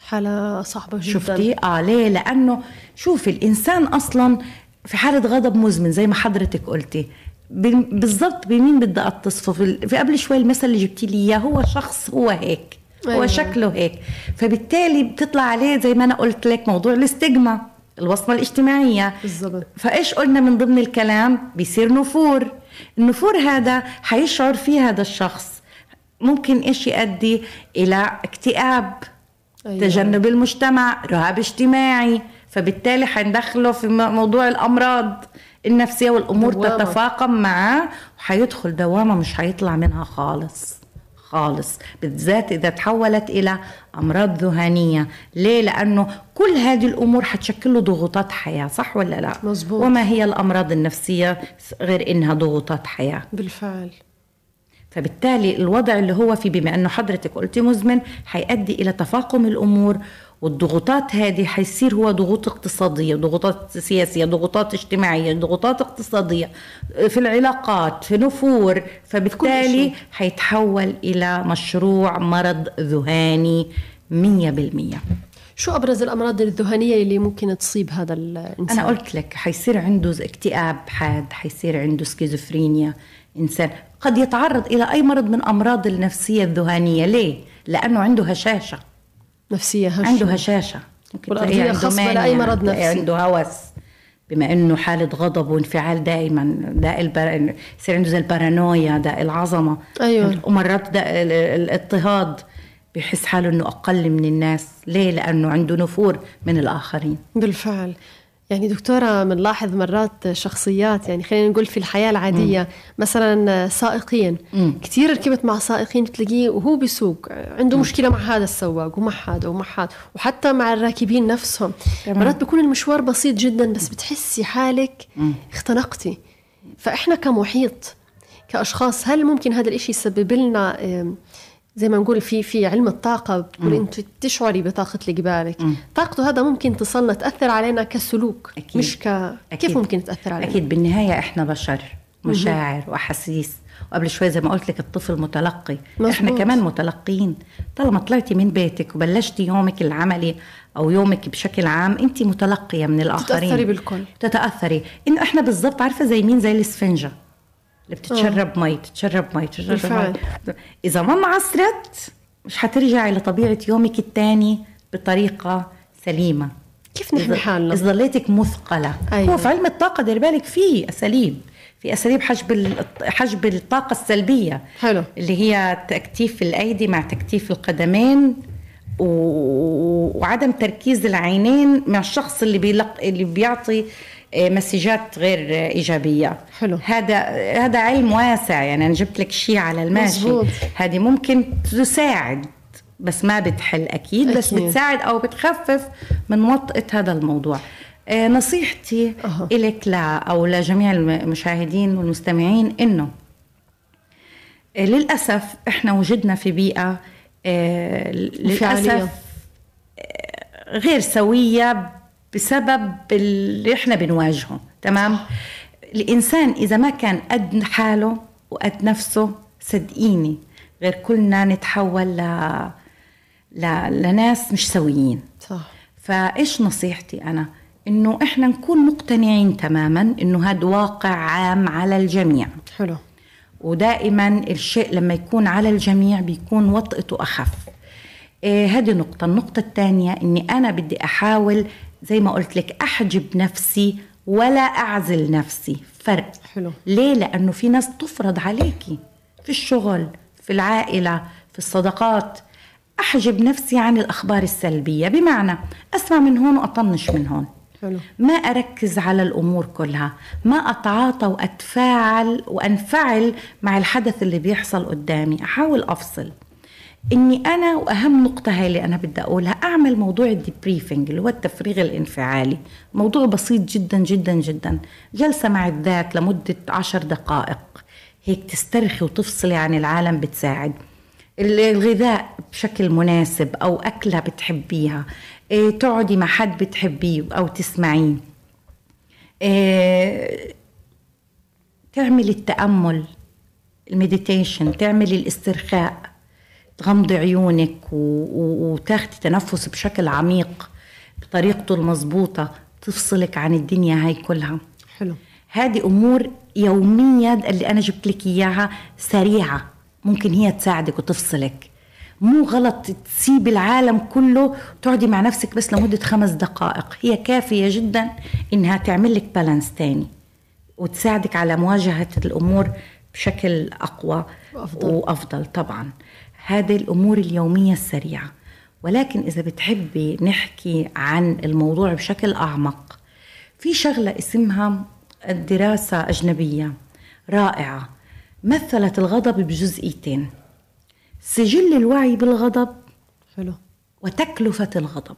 حالة صعبة جدا. شفتي؟ آه ليه؟ لأنه شوفي الإنسان أصلا في حالة غضب مزمن زي ما حضرتك قلتي. ب- بالضبط بمين بدي أتصفه؟ في, قبل شوي المثل اللي جبتي لي إياه هو شخص هو هيك هو أيوة. شكله هيك. فبالتالي بتطلع عليه زي ما أنا قلت لك موضوع الاستجمة الوصمة الاجتماعية. بالضبط. فإيش قلنا من ضمن الكلام؟ بيصير نفور. النفور هذا حيشعر فيه هذا الشخص. ممكن إيش يؤدي؟ إلى اكتئاب أيوة. تجنب المجتمع رهاب اجتماعي. فبالتالي حندخله في موضوع الأمراض. النفسية والأمور دوامة. تتفاقم معاه وحيدخل دوامة مش حيطلع منها خالص خالص. بالذات إذا تحولت إلى أمراض ذهانيه ليه؟ لأنه كل هذه الأمور حتشكل له ضغوطات حياة صح ولا لا؟ مزبوط. وما هي الأمراض النفسية غير إنها ضغوطات حياة؟ بالفعل. فبالتالي الوضع اللي هو فيه بما انه حضرتك قلتي مزمن حيؤدي إلى تفاقم الأمور والضغوطات هذه حيصير هو ضغوط اقتصادية ضغوطات سياسية ضغوطات اجتماعية ضغوطات اقتصادية في العلاقات في نفور فبالتالي. حيتحول إلى مشروع مرض ذهاني 100% شو أبرز الأمراض الذهانيه اللي ممكن تصيب هذا الإنسان؟ أنا قلت لك حيصير عنده اكتئاب حاد حيصير عنده سكيزوفرينيا إنسان. قد يتعرض إلى أي مرض من أمراض النفسية الذهانيه ليه؟ لأنه عنده هشاشة. نفسية هش عنده هشاشة. ممكن والأرضية خصبة لأي مرض نفسي. عنده هوس. بما إنه حالة غضب وانفعال دائما داء البر... يصير عنده زي البارانويا داء العظمة. أيوة. ومرات داء ال- ال- الاضطهاد بحس حاله إنه أقل من الناس. ليه؟ لأنه عنده نفور من الآخرين. بالفعل. يعني دكتورة بنلاحظ مرات شخصيات يعني خلينا نقول في الحياة العادية مثلا سائقين. مم. كثير ركبت مع سائقين بتلاقيه وهو بيسوق. عنده مشكلة مع هذا السواق ومع هذا ومع هذا وحتى مع الراكبين نفسهم. تمام. مرات بيكون المشوار بسيط جدا بس بتحسي حالك اختنقتي. فإحنا كمحيط كأشخاص هل ممكن هذا الإشي يسبب لنا زي ما نقول في في علم الطاقة بتقول أنت تشعري بطاقة اللي قبالك طاقته هذا ممكن تصلنا تأثر علينا كسلوك أكيد. مش ك أكيد. كيف ممكن تأثر علينا؟ أكيد. بالنهاية إحنا بشر مشاعر وأحاسيس. وقبل شوي زي ما قلت لك الطفل متلقي. مظبوط. إحنا كمان متلقيين طالما طلعتي من بيتك وبلشتي يومك العملي أو يومك بشكل عام انت متلقية من الآخرين. تتأثري بالكل. تتأثري. إنه إحنا بالضبط عارفة زي مين؟ زي الإسفنجة. اللي بتتشرب مي تتشرب مي تتشرب. مي. إذا ما عصرت مش حترجعي لطبيعه يومك الثاني بطريقة سليمة. كيف نحمي حالنا؟ إذا ظليتك مثقلة. أيوة. هو في علم الطاقة دير بالك في أساليب. في أساليب حجب حجب الطاقة السلبية. حلو. اللي هي تكتيف الأيدي مع تكتيف القدمين و... وعدم تركيز العينين مع الشخص اللي بيلق... اللي بيعطي آه، مسجات غير آه، إيجابية حلو. هذا هذا علم واسع يعني أنا جبت لك شيء على الماشي مزبوط. هذه ممكن تساعد بس ما بتحل أكيد, بس أكيد. بتساعد أو بتخفف من وطأة هذا الموضوع آه، نصيحتي أها. إلك لا أو لجميع المشاهدين والمستمعين إنه آه، للأسف إحنا وجدنا في بيئة آه،. للأسف آه، غير سوية بسبب اللي إحنا بنواجهه تمام؟ الإنسان إذا ما كان قد حاله وقد نفسه صدقيني غير كلنا نتحول ل... ل... لناس مش سويين. صح. فإيش نصيحتي أنا؟ إنه إحنا نكون مقتنعين تماما إنه هذا واقع عام على الجميع. حلو. ودائما الشيء لما يكون على الجميع بيكون وطئته أخف. إيه هذه نقطة. النقطة الثانية إني أنا بدي أحاول زي ما قلت لك أحجب نفسي ولا أعزل نفسي. فرق. حلو. ليه؟ لأنه في ناس تفرض عليكي. في الشغل في العائلة في الصداقات. أحجب نفسي عن الأخبار السلبية. بمعنى أسمع من هون وأطنش من هون. حلو. ما أركز على الأمور كلها. ما أتعاطى وأتفاعل وأنفعل مع الحدث اللي بيحصل قدامي. أحاول أفصل. إني أنا وأهم نقطة هاي اللي أنا بدي أقولها أعمل موضوع الديبريفنج اللي هو التفريغ الانفعالي. موضوع بسيط جدا جدا جدا. جلسة مع الذات لمدة عشر دقائق. هيك تسترخي وتفصلي عن العالم بتساعد. الغذاء بشكل مناسب أو أكلة بتحبيها. إيه تقعدي مع حد بتحبيه أو تسمعيه. إيه تعملي التأمل المديتيشن تعملي الاسترخاء. تغمضي عيونك وتاخدي تنفس بشكل عميق بطريقته المضبوطة تفصلك عن الدنيا هاي كلها. حلو. هذه أمور يومية اللي أنا جبت لك إياها سريعة ممكن هي تساعدك وتفصلك. مو غلط تسيب العالم كله وتقعدي مع نفسك بس لمدة خمس دقائق. هي كافية جدا إنها تعمل لك بالانس تاني وتساعدك على مواجهة الأمور بشكل أقوى وأفضل. وأفضل طبعا. هذه الأمور اليومية السريعة. ولكن إذا بتحبي نحكي عن الموضوع بشكل أعمق في شغلة اسمها الدراسة أجنبية رائعة مثلت الغضب بجزئيتين. سجل الوعي بالغضب حلو. وتكلفة الغضب.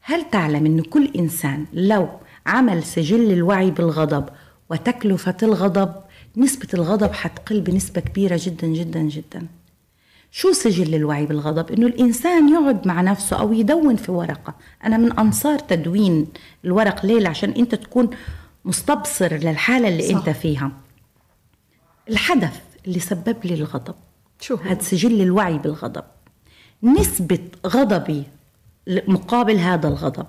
هل تعلم أن كل إنسان لو عمل سجل الوعي بالغضب وتكلفة الغضب نسبة الغضب حتقل بنسبة كبيرة جدا جدا جدا. شو سجل الوعي بالغضب؟ إنه الإنسان يقعد مع نفسه أو يدون في ورقة. أنا من أنصار تدوين الورق ليه عشان أنت تكون مستبصر للحالة اللي صح. أنت فيها. الحدث اللي سبب لي الغضب شو هو؟ هذا سجل الوعي بالغضب. نسبة غضبي مقابل هذا الغضب.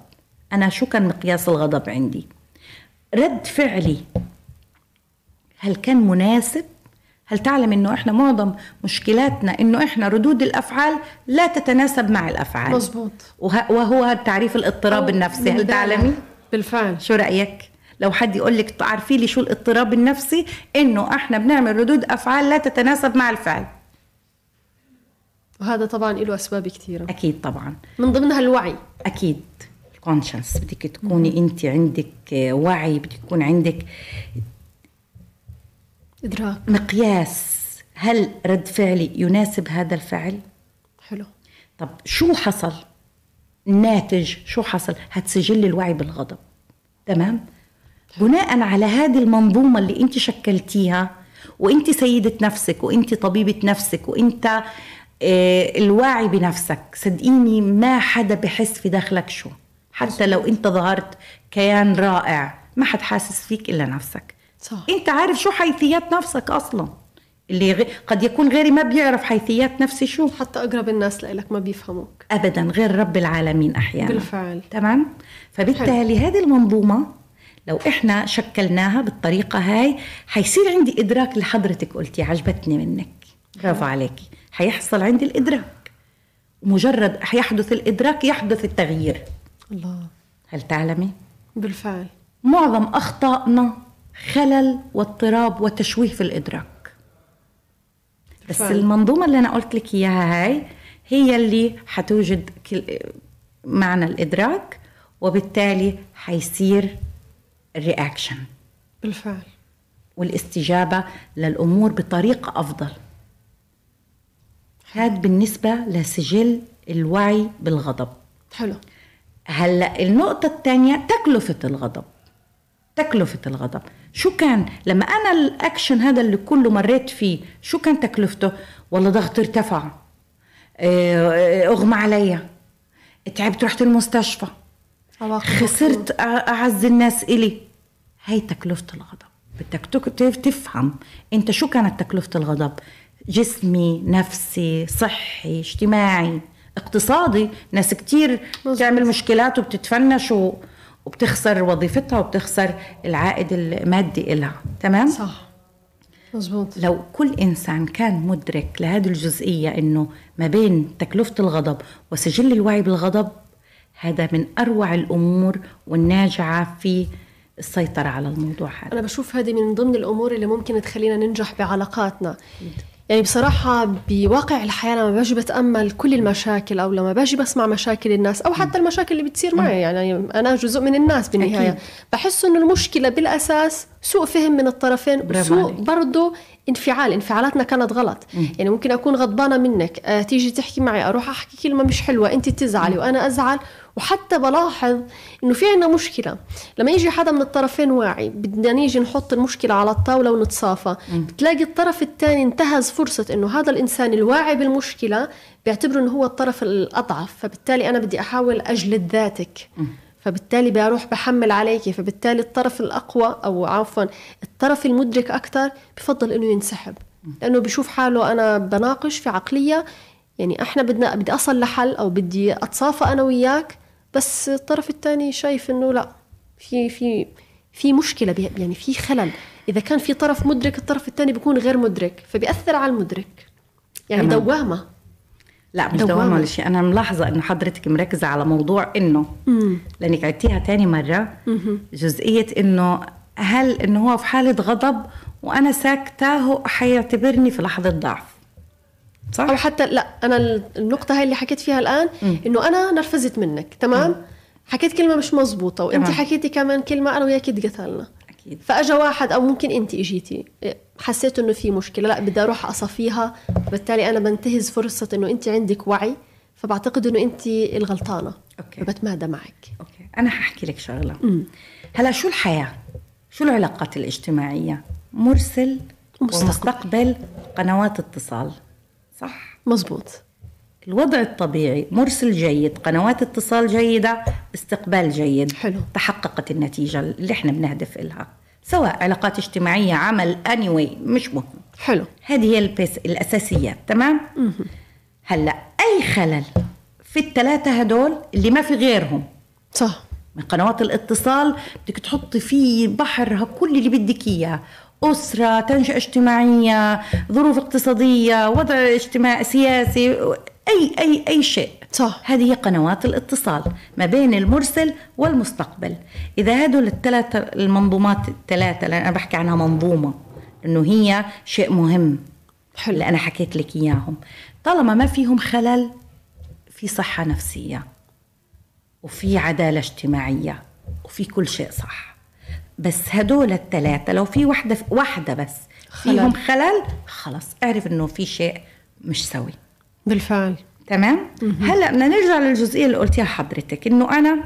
أنا شو كان مقياس الغضب عندي؟ رد فعلي هل كان مناسب؟ هل تعلم إنه إحنا معظم مشكلاتنا إنه إحنا ردود الأفعال لا تتناسب مع الأفعال؟ مزبوط. وه- وهو تعريف الاضطراب النفسي هل. تعلمي؟ بالفعل. شو رأيك؟ لو حد يقول لك تعرفي لي شو الاضطراب النفسي؟ إنه إحنا بنعمل ردود أفعال لا تتناسب مع الفعل. وهذا طبعا له أسباب كثيرة. أكيد طبعا. من ضمنها الوعي. أكيد. الكونشنس بدك تكوني انت عندك وعي بدك يكون عندك إدراك. مقياس. هل رد فعلي يناسب هذا الفعل؟ حلو. طب شو حصل؟ الناتج شو حصل؟ هتسجل الوعي بالغضب. تمام؟ بناء على هذه المنظومة اللي انت شكلتيها وانت سيدة نفسك وانت طبيبة نفسك وانت آه، الواعي بنفسك صدقيني ما حدا بحس في داخلك شو. حتى لو انت ظهرت كيان رائع ما حد حاسس فيك إلا نفسك. صح. انت عارف شو حيثيات نفسك أصلا؟ اللي غ... قد يكون غيري ما بيعرف حيثيات نفسي شو؟ حتى أقرب الناس لك ما بيفهموك. ابدا غير رب العالمين أحيانا. بالفعل. تمام؟ فبالتالي هذه المنظومة لو إحنا شكلناها بالطريقة هاي حيصير عندي إدراك اللي حضرتك قلتي عجبتني منك. برافو عليكي. حيحصل عندي الإدراك. مجرد حيحدث الإدراك يحدث التغيير. الله. هل تعلمي؟ بالفعل. معظم أخطائنا خلل واضطراب وتشويه في الإدراك. بس بالفعل. المنظومة اللي أنا قلت لك إياها هاي هي اللي حتوجد معنى الإدراك وبالتالي حيصير ال reaction بالفعل. والاستجابة للأمور بطريقة أفضل. هذا بالنسبة لسجل الوعي بالغضب. حلو. هلأ النقطة الثانية تكلفة الغضب. تكلفة الغضب. شو كان؟ لما أنا الأكشن هذا اللي كله مريت فيه شو كان تكلفته؟ والله ضغط ارتفع. آه، أغمى علي تعبت رحت المستشفى. خسرت أعز الناس إلي. هاي تكلفة الغضب. بدك تفهم أنت شو كانت تكلفة الغضب؟ جسمي نفسي صحي اجتماعي اقتصادي. ناس كتير تعمل مشكلات وبتتفنش و- وبتخسر وظيفتها وبتخسر العائد المادي إلها. تمام؟ صح. مزبوط لو كل إنسان كان مدرك لهذه الجزئية إنه ما بين تكلفة الغضب وسجل الوعي بالغضب هذا من أروع الأمور والناجعة في السيطرة على الموضوع هذا. أنا بشوف هذه من ضمن الأمور اللي ممكن تخلينا ننجح بعلاقاتنا. يعني بصراحة بواقع الحياة لما باجي بتأمل كل المشاكل أو لما باجي بسمع مشاكل الناس أو حتى المشاكل اللي بتصير معي. يعني أنا جزء من الناس بالنهاية. أكيد. بحس إنه المشكلة بالأساس سوء فهم من الطرفين وسوء. برضه انفعال. انفعالاتنا كانت غلط. يعني ممكن أكون غضبانة منك آه تيجي تحكي معي أروح أحكي كلمة مش حلوة أنت تزعلي وأنا أزعل وحتى بلاحظ إنه في عنا مشكلة. لما يجي حدا من الطرفين واعي بدنا نيجي نحط المشكلة على الطاولة ونتصافى. بتلاقي الطرف الثاني انتهز فرصة إنه هذا الإنسان الواعي بالمشكلة بيعتبره إنه هو الطرف الأضعف. فبالتالي أنا بدي أحاول أجلد ذاتك. فبالتالي بروح بحمل عليك. فبالتالي الطرف الأقوى أو عفوا الطرف المدرك أكثر بفضل إنه ينسحب. لأنه بشوف حاله أنا بناقش في عقلية. يعني إحنا بدنا بدي أصل لحل أو بدي أتصافى أنا وياك. بس الطرف الثاني شايف إنه لا في في في مشكلة يعني في خلل. إذا كان في طرف مدرك الطرف الثاني بيكون غير مدرك فبيأثر على المدرك. يعني تمام. دوامة. لا مش دوامة. دوامة ولا شيء. أنا ملاحظة إنه حضرتك مركزة على موضوع إنه لأنك عدتيها تاني مرة. جزئية إنه هل إنه هو في حالة غضب وأنا ساكتة هو حيعتبرني في لحظة ضعف. صح؟ أو حتى لا أنا النقطة هاي اللي حكيت فيها الآن إنه أنا نرفزت منك تمام حكيت كلمة مش مزبوطة وأنت. حكيتي كمان كلمة أنا وياك تقتلنا أكيد فأجا واحد أو ممكن أنت إجيتي حسيت إنه في مشكلة لا بدي أروح أصفيها بالتالي أنا بنتهز فرصة إنه أنت عندك وعي فبعتقد إنه أنت الغلطانة okay. فبتمادى معك okay أنا هحكي لك شغلة هلا شو الحياة؟ شو العلاقات الاجتماعية؟ مرسل ومستقبل. ومستقبل قنوات اتصال صح؟ مزبوط. الوضع الطبيعي مرسل جيد قنوات اتصال جيدة استقبال جيد. حلو. تحققت النتيجة اللي إحنا بنهدف إلها سواء علاقات اجتماعية عمل anyway مش مهم. حلو. هذه هي الأساسيات تمام؟ هلأ أي خلل في الثلاثة هدول اللي ما في غيرهم؟ صح. من قنوات الاتصال بدك تحطي فيه بحر كل اللي بدك إياه أسرة تنشئة اجتماعية ظروف اقتصادية وضع اجتماعي سياسي أي أي أي شيء. صح. هذه هي قنوات الاتصال ما بين المرسل والمستقبل. إذا هدول الثلاثة المنظومات الثلاثة لأن أنا بحكي عنها منظومة إنه هي شيء مهم. حلو. اللي أنا حكيت لك إياهم. طالما ما فيهم خلل في صحة نفسية وفي عدالة اجتماعية وفي كل شيء صح. بس هدول الثلاثة لو في وحدة واحدة بس. فيهم خلل خلص اعرف انه في شيء مش سوي. بالفعل. تمام؟ هلا بدنا نرجع للجزئية اللي قلتيها حضرتك إنه أنا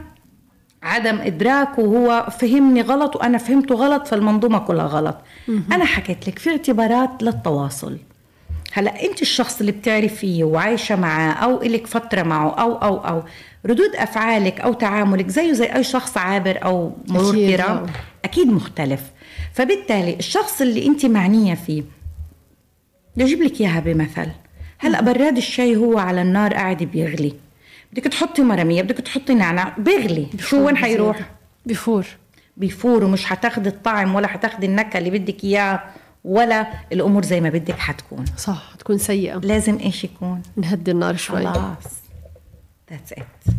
عدم إدراك وهو فهمني غلط وأنا فهمته غلط فالمنظومة كلها غلط. أنا حكيت لك في اعتبارات للتواصل. هلا أنت الشخص اللي بتعرفيه وعايشة معاه أو إلك فترة معه أو أو أو ردود أفعالك أو تعاملك زيه زي أي شخص عابر أو مرور كرام. أكيد مختلف. فبالتالي الشخص اللي أنت معنية فيه بدي أجيب لك إياها بمثل. هلأ براد الشاي هو على النار قاعد بيغلي. بدك تحطي مرميه بدك تحطي نعناع بيغلي. شو وين حيروح؟ بفور. بيفور ومش حتاخدي الطعم ولا حتاخدي النكهة اللي بدك إياها ولا الأمور زي ما بدك حتكون. صح تكون سيئة. لازم إيش يكون؟ نهدي النار شوي. خلاص. that's it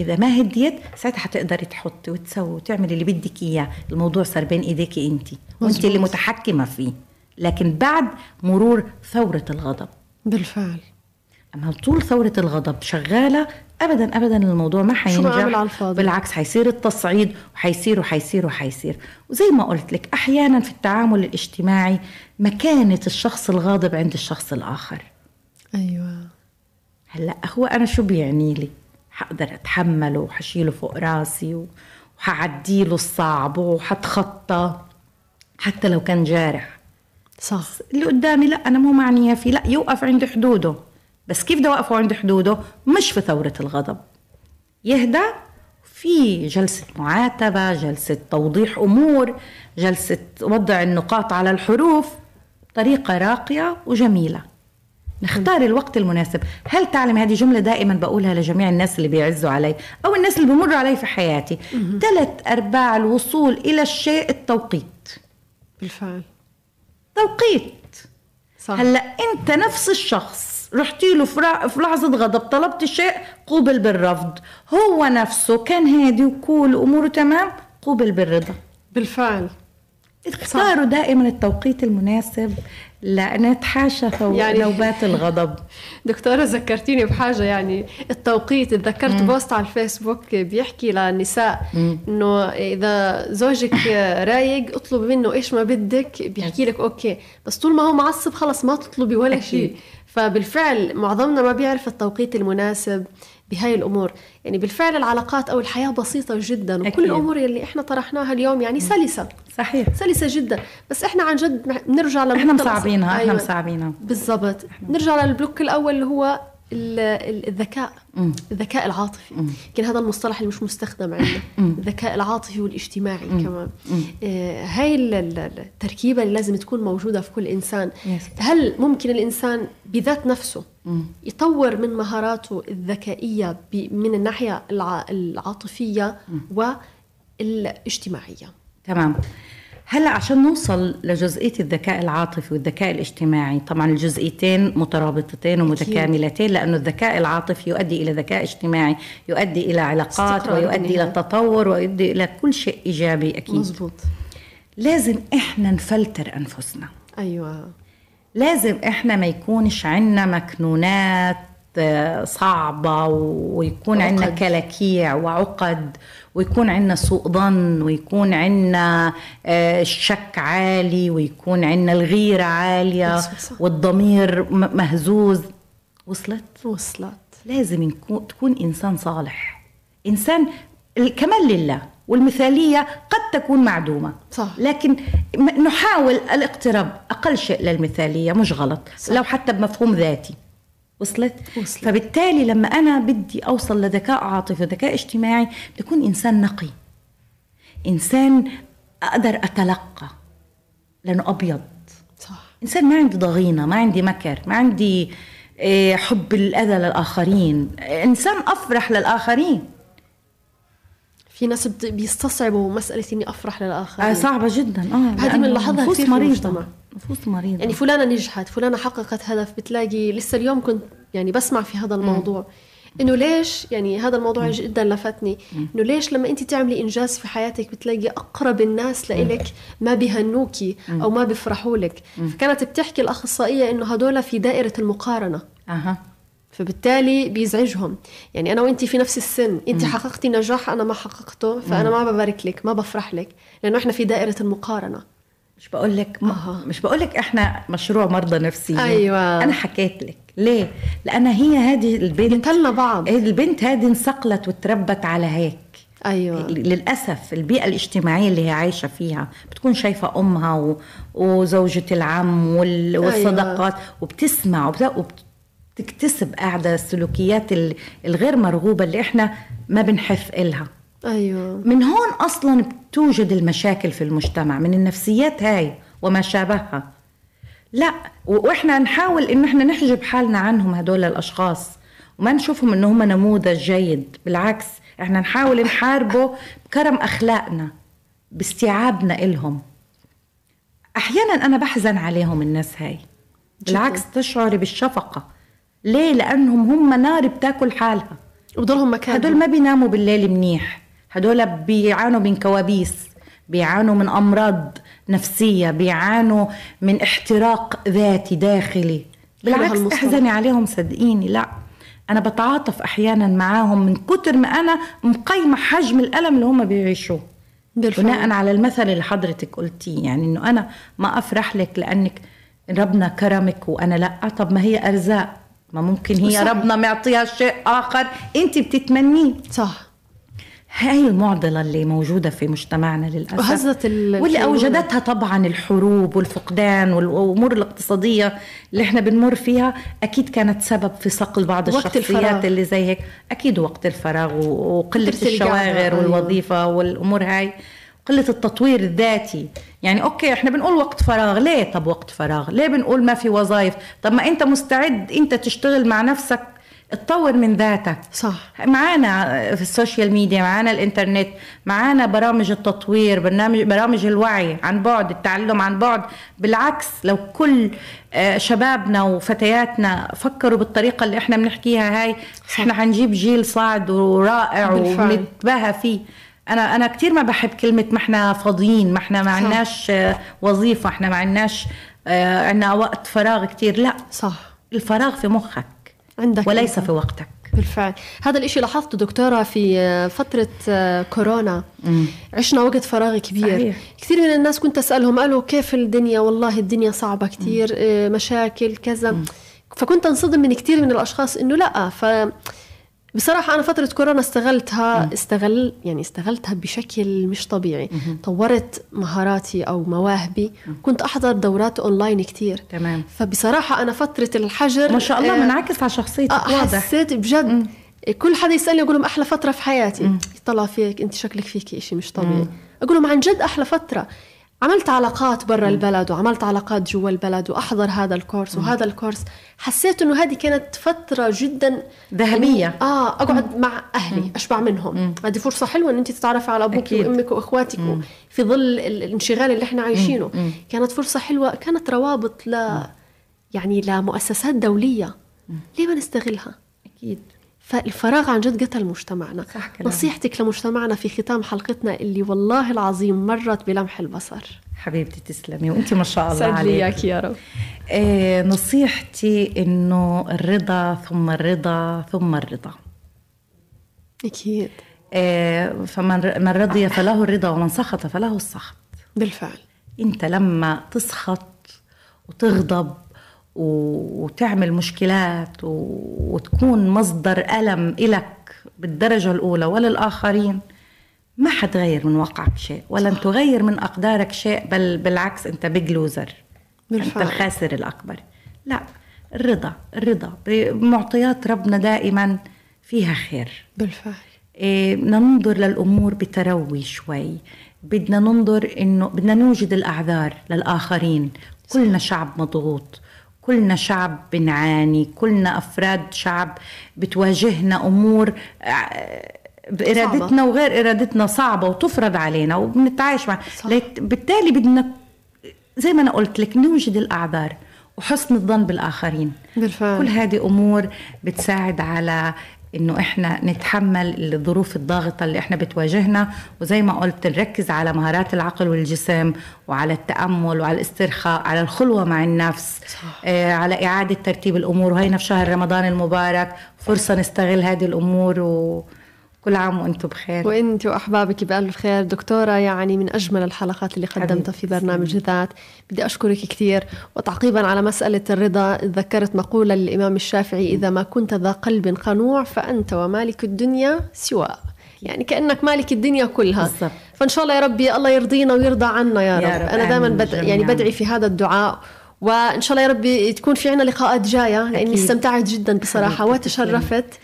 إذا ما هديت ساعتها حتقدري تحطي وتسوي وتعملي اللي بدك إياه. الموضوع صار بين ايديكي انت. وانت. اللي متحكمة فيه. لكن بعد مرور ثورة الغضب. بالفعل. أما طول ثورة الغضب شغالة ابدا ابدا الموضوع ما حينجح؟ بالعكس حيصير التصعيد وحيصير وحيصير وحيصير. وزي ما قلت لك أحيانا في التعامل الاجتماعي مكانة الشخص الغاضب عند الشخص الآخر. أيوه. هلأ هو أنا شو بيعني لي؟ حقدر أتحمله وحشيله فوق راسي وحعديله الصعب وحتخطى حتى لو كان جارح. صح. اللي قدامي لأ أنا مو معنيه فيه. لأ يوقف عند حدوده. بس كيف بدي أوقفه عند حدوده؟ مش في ثورة الغضب. يهدى. في جلسة معاتبة جلسة توضيح أمور جلسة وضع النقاط على الحروف. طريقة راقية وجميلة. نختار الوقت المناسب. هل تعلم هذه جملة دائما بقولها لجميع الناس اللي بيعزوا علي أو الناس اللي بمروا علي في حياتي؟ ثلاث أرباع الوصول إلى الشيء التوقيت. بالفعل. توقيت. صح. هلأ أنت نفس الشخص. رحتي له في لحظة غضب طلبت شيء قوبل بالرفض. هو نفسه كان هادي وكول اموره تمام قوبل بالرضا. بالفعل. اختاروا دائما التوقيت المناسب. لنتحاشى (laughs) يعني- نوبات الغضب. دكتورة ذكرتيني بحاجة يعني التوقيت. تذكرت post على الفيسبوك بيحكي للنساء إنه إذا زوجك (laughs) رايق اطلبي منه إيش ما بدك بيحكي لك okay. بس طول ما هو معصب خلص ما تطلبي ولا. شيء. فبالفعل معظمنا ما بيعرف التوقيت المناسب. بهاي الأمور. يعني بالفعل العلاقات أو الحياة بسيطة جدا وكل أكيد. الأمور اللي إحنا طرحناها اليوم يعني سلسة. صحيح. سلسة جدا. بس إحنا عن جد بنرجع لنقطة إحنا. مصعبينها إحنا أيوة. مصعبينها. بالضبط. نرجع لل block الأول اللي هو ال- ال- الذكاء. الذكاء العاطفي. يمكن هذا المصطلح اللي مش مستخدم عندنا. الذكاء العاطفي والاجتماعي كمان. آه، هاي ال- ال- التركيبة اللي لازم تكون موجودة في كل إنسان. Yes. هل ممكن الإنسان بذات نفسه يطور من مهاراته الذكائية ب- من الناحية الع- العاطفية والاجتماعية. تمام. هلا عشان نوصل لجزئية الذكاء العاطفي والذكاء الاجتماعي طبعا الجزئيتين مترابطتين ومتكاملتين لأنه الذكاء العاطفي يؤدي إلى ذكاء اجتماعي يؤدي إلى علاقات ويؤدي. إلى تطور ويؤدي إلى كل شيء إيجابي أكيد. مزبوط لازم إحنا نفلتر أنفسنا. أيوه. لازم إحنا ما يكونش عنا مكنونات آه، صعبة ويكون عنا عقد. كلاكيع وعقد ويكون عنا سوء ظن ويكون عنا آه، الشك عالي ويكون عنا الغيرة عالية. والضمير مهزوز. وصلت؟ وصلت. لازم تكون إنسان صالح. إنسان الكمال لله. والمثالية قد تكون معدومة صح. لكن نحاول الاقتراب أقل شيء للمثالية مش غلط صح. لو حتى بمفهوم ذاتي وصلت؟ وصلت. فبالتالي لما أنا بدي أوصل لذكاء عاطفي وذكاء اجتماعي بدي اكون إنسان نقي إنسان أقدر أتلقى لأنه أبيض صح إنسان ما عندي ضغينة ما عندي مكر ما عندي آه، حب الأذى للآخرين إنسان أفرح للآخرين في ناس بيستصعبوا مسألة إني أفرح للآخرين. آه صعبة جدا. آه هذه بنلاحظها نفوس كثير في المجتمع. نفوس مريضة. يعني فلانة نجحت فلانة حققت هدف بتلاقي لسه اليوم كنت يعني بسمع في هذا الموضوع. إنه ليش؟ يعني هذا الموضوع جدا لفتني. إنه ليش لما أنت تعملي إنجاز في حياتك بتلاقي أقرب الناس لإلك ما بيهنوكي أو ما بيفرحوا لك. فكانت بتحكي الأخصائية إنه هدول في دائرة المقارنة. أها. فبالتالي بيزعجهم. يعني أنا وانت في نفس السن. انت حققتي نجاح أنا ما حققته فأنا ما ببارك لك ما بفرح لك لأنه إحنا في دائرة المقارنة. مش بقول لك أها. مش بقول لك إحنا مشروع مرضى نفسيين. أيوة. أنا حكيت لك. ليه؟ لأن هي هذه البنت قتلنا بعض. البنت هذه انصقلت وتربت على هيك. أيوه. للأسف البيئة الاجتماعية اللي هي عايشة فيها بتكون شايفة أمها و... وزوجة العم وال... والصداقات وبتسمع وبت... وبتكتسب قاعدة السلوكيات ال- الغير مرغوبة اللي إحنا ما بنحث إلها. أيوه. من هون أصلا بتوجد المشاكل في المجتمع من النفسيات هاي وما شابهها. لا و- وإحنا نحاول انه إحنا نحجب حالنا عنهم هدول الأشخاص وما نشوفهم إنه هم نموذج جيد. بالعكس إحنا نحاول نحاربه بكرم أخلاقنا باستيعابنا إلهم. أحيانا أنا بحزن عليهم الناس هاي. بالعكس تشعري بالشفقة. ليه؟ لأنهم هم نار بتاكل حالها. وبضلهم مكان. هدول ما بيناموا بالليل منيح. هدول بيعانوا من كوابيس بيعانوا من أمراض نفسية بيعانوا من احتراق ذاتي داخلي. بالعكس. احزني عليهم صدقيني. لا أنا بتعاطف أحيانا معاهم من كتر ما أنا مقيمة حجم الألم اللي هم بيعيشوه. بناء على المثل اللي حضرتك قلتيه يعني إنه أنا ما أفرح لك لأنك ربنا كرمك وأنا لا. طب ما هي أرزاق. ما ممكن هي صح. ربنا معطيها شيء آخر انت بتتمنيه صح هاي المعضلة اللي موجودة في مجتمعنا للأسف وهزت ال- واللي. أوجدتها طبعا الحروب والفقدان والأمور الاقتصادية اللي إحنا بنمر فيها أكيد كانت سبب في صقل بعض وقت الشخصيات الفراغ. اللي زي هيك أكيد وقت الفراغ وقلة الشواغر أيوة. والوظيفة والأمور هاي قلة التطوير الذاتي يعني okay إحنا بنقول وقت فراغ. ليه؟ طب وقت فراغ. ليه بنقول ما في وظائف؟ طب ما أنت مستعد أنت تشتغل مع نفسك تطور من ذاتك. صح. معانا في ال social media معانا الإنترنت معانا برامج التطوير برنامج برامج الوعي عن بعد التعلم عن بعد. بالعكس لو كل آه، شبابنا وفتياتنا فكروا بالطريقة اللي إحنا بنحكيها هاي إحنا حنجيب جيل صاعد ورائع بالفعل. ونتباهى فيه. أنا أنا كثير ما بحب كلمة ما إحنا فاضيين ما إحنا ما. عندناش آه، وظيفة إحنا ما عندناش آه، عندنا وقت فراغ كثير لا صح. الفراغ في مخك عندك وليس. في وقتك. بالفعل. هذا الإشي لاحظته دكتورة في آه، فترة كورونا. عشنا وقت فراغ كبير. صحيح. كثير من الناس كنت أسألهم قالوا كيف الدنيا؟ والله الدنيا صعبة كثير آه، مشاكل كذا. فكنت أنصدم من كثير من الأشخاص إنه لا. ف بصراحة أنا فترة كورونا استغلتها استغل يعني استغلتها بشكل مش طبيعي. طورت مهاراتي أو مواهبي. كنت أحضر دورات أونلاين كتير. تمام. فبصراحة أنا فترة الحجر ما شاء الله آه، منعكس على شخصيتك آه، واضح. حسيت بجد. كل حدا يسألني أقول لهم أحلى فترة في حياتي. يطلع فيك أنت شكلك فيك إشي مش طبيعي. أقول لهم عن جد أحلى فترة. عملت علاقات برا البلد وعملت علاقات جوا البلد وأحضر هذا الكورس وهذا الكورس. حسيت إنه هذه كانت فترة جدا ذهبية. آه أقعد مع أهلي أشبع منهم. هذه فرصة حلوة إن أنت تتعرفي على أبوك أكيد. وأمك وأخواتك في ظل ال- الانشغال اللي إحنا عايشينه. كانت فرصة حلوة كانت روابط ل يعني لمؤسسات دولية. ليه ما نستغلها؟ أكيد. فالفراغ عن جد قتل مجتمعنا. صح. نصيحتك لمجتمعنا في ختام حلقتنا اللي والله العظيم مرت بلمح البصر. حبيبتي تسلمي وانت ما شاء الله عليك. اياك يا رب. آه نصيحتي إنه الرضا ثم الرضا ثم الرضا. أكيد. آه فمن من رضي فله الرضا ومن سخط فله السخط. بالفعل. أنت لما تسخط وتغضب وتعمل مشكلات و- وتكون مصدر ألم إلك بالدرجة الأولى وللآخرين ما حتغير من واقعك شيء ولن تغير من أقدارك شيء بل بالعكس أنت بيج لوزر أنت بالفعل. الخاسر الأكبر. لا الرضا الرضا بمعطيات ربنا دائما فيها خير. بالفعل. إيه، ننظر للأمور بتروي شوي. بدنا ننظر إنه بدنا نوجد الأعذار للآخرين. كلنا شعب مضغوط. كلنا شعب بنعاني كلنا أفراد شعب بتواجهنا أمور آه، بإرادتنا وغير إرادتنا صعبة وتفرض علينا وبنتعايش مع صح. ليك- بالتالي بدنا زي ما أنا قلت لك نوجد الأعذار وحسن الظن بالآخرين بالفعل. كل هذه أمور بتساعد على إنه إحنا نتحمل الظروف الضاغطة اللي إحنا بتواجهنا وزي ما قلت نركز على مهارات العقل والجسم وعلى التأمل وعلى الاسترخاء على الخلوة مع النفس صح. آه على إعادة ترتيب الأمور وهينا في شهر رمضان المبارك فرصة نستغل هذه الأمور وكل عام وأنتم بخير. وانت واحبابك بألف خير دكتورة يعني من أجمل الحلقات اللي قدمتها في برنامج ذات بدي أشكرك كثير وتعقيبا على مسألة الرضا تذكرت مقولة للإمام الشافعي إذا ما كنت ذا قلب قنوع فأنت ومالك الدنيا سواء يعني كأنك مالك الدنيا كلها. بالضبط. فإن شاء الله يا ربي الله يرضينا ويرضى عنا يا رب, يا رب، أنا دائما بد... يعني. بدعي في هذا الدعاء. وإن شاء الله يا ربي تكون في عنا لقاءات جاية لأني. استمتعت جدا بصراحة حبيبتي،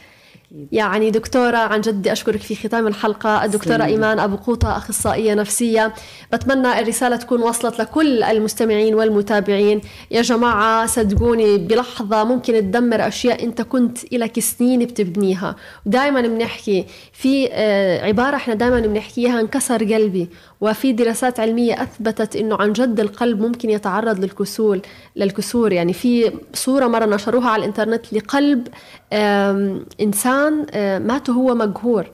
يعني دكتورة عن جد أشكرك في ختام الحلقة. الدكتورة تسلمي. إيمان أبو قوطة أخصائية نفسية. بتمنى الرسالة تكون وصلت لكل المستمعين والمتابعين. يا جماعة صدقوني بلحظة ممكن تدمر أشياء أنت كنت إلك سنين بتبنيها. ودائما بنحكي في آه، عبارة إحنا دائما بنحكيها انكسر قلبي. وفي دراسات علمية أثبتت أنه عن جد القلب ممكن يتعرض للكسول للكسور. يعني في صورة مرة نشروها على الإنترنت لقلب إنسان آه، مات وهو مقهور.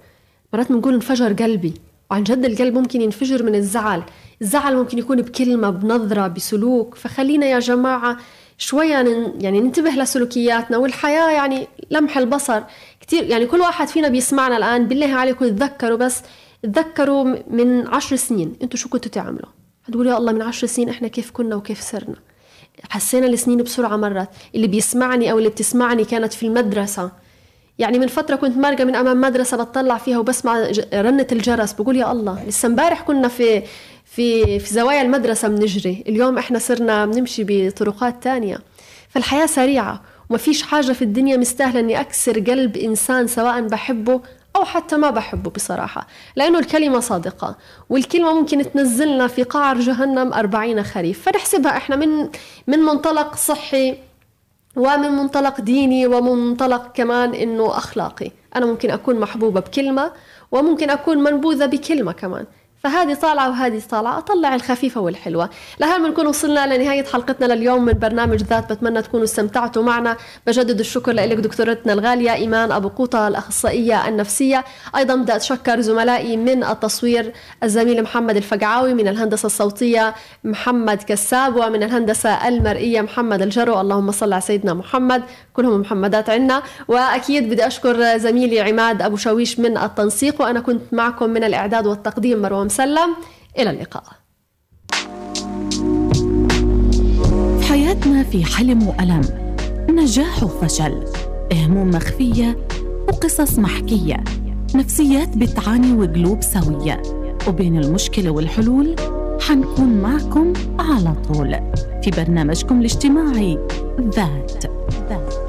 مرات بنقول انفجر قلبي. وعن جد القلب ممكن ينفجر من الزعل. الزعل ممكن يكون بكلمة بنظرة بسلوك. فخلينا يا جماعة شوية يعني ننتبه لسلوكياتنا والحياة يعني لمح البصر. كتير يعني كل واحد فينا بيسمعنا الآن. بالله عليكم تذكروا بس تذكروا من عشر سنين. أنتوا شو كنتوا تعملوا؟ هتقولوا يا الله من عشر سنين إحنا كيف كنا وكيف صرنا. حسينا السنين بسرعة مرت اللي بيسمعني أو اللي بتسمعني كانت في المدرسة. يعني من فترة كنت مارقة من أمام مدرسة بتطلع فيها وبسمع رنة الجرس. بقول يا الله لسه امبارح كنا في في في زوايا المدرسة بنجري. اليوم إحنا صرنا بنمشي بطرقات تانية. فالحياة سريعة. وما فيش حاجة في الدنيا مستاهلة إني أكسر قلب إنسان سواء بحبه أو حتى ما بحبه بصراحة لأنه الكلمة صادقة والكلمة ممكن تنزلنا في قعر جهنم أربعين خريف. فنحسبها إحنا من من منطلق صحي ومن منطلق ديني ومن منطلق كمان إنه أخلاقي. أنا ممكن أكون محبوبة بكلمة وممكن أكون منبوذة بكلمة كمان. فهذه طالعة وهذه طالعة أطلع الخفيفة والحلوة. لهذا بنكون وصلنا لنهاية حلقتنا لليوم من برنامج ذات. بتمنى تكونوا استمتعتوا معنا. بجدد الشكر لك دكتورتنا الغالية إيمان أبو قوطة الأخصائية النفسية. أيضا بدي أتشكر زملائي من التصوير الزميل محمد الفقعاوي من الهندسة الصوتية محمد كساب ومن الهندسة المرئية محمد الجرو. اللهم صل على سيدنا محمد. كلهم محمدات عنا. وأكيد بدي أشكر زميلي عماد أبو شويش من التنسيق. وأنا كنت معكم من الإعداد والتقديم مروان وسلم. إلى اللقاء. في حياتنا في حلم وألم. نجاح وفشل. هموم مخفية وقصص محكية. نفسيات بتعاني وقلوب سوية. وبين المشكلة والحلول حنكون معكم على طول. في برنامجكم الاجتماعي ذات ذات.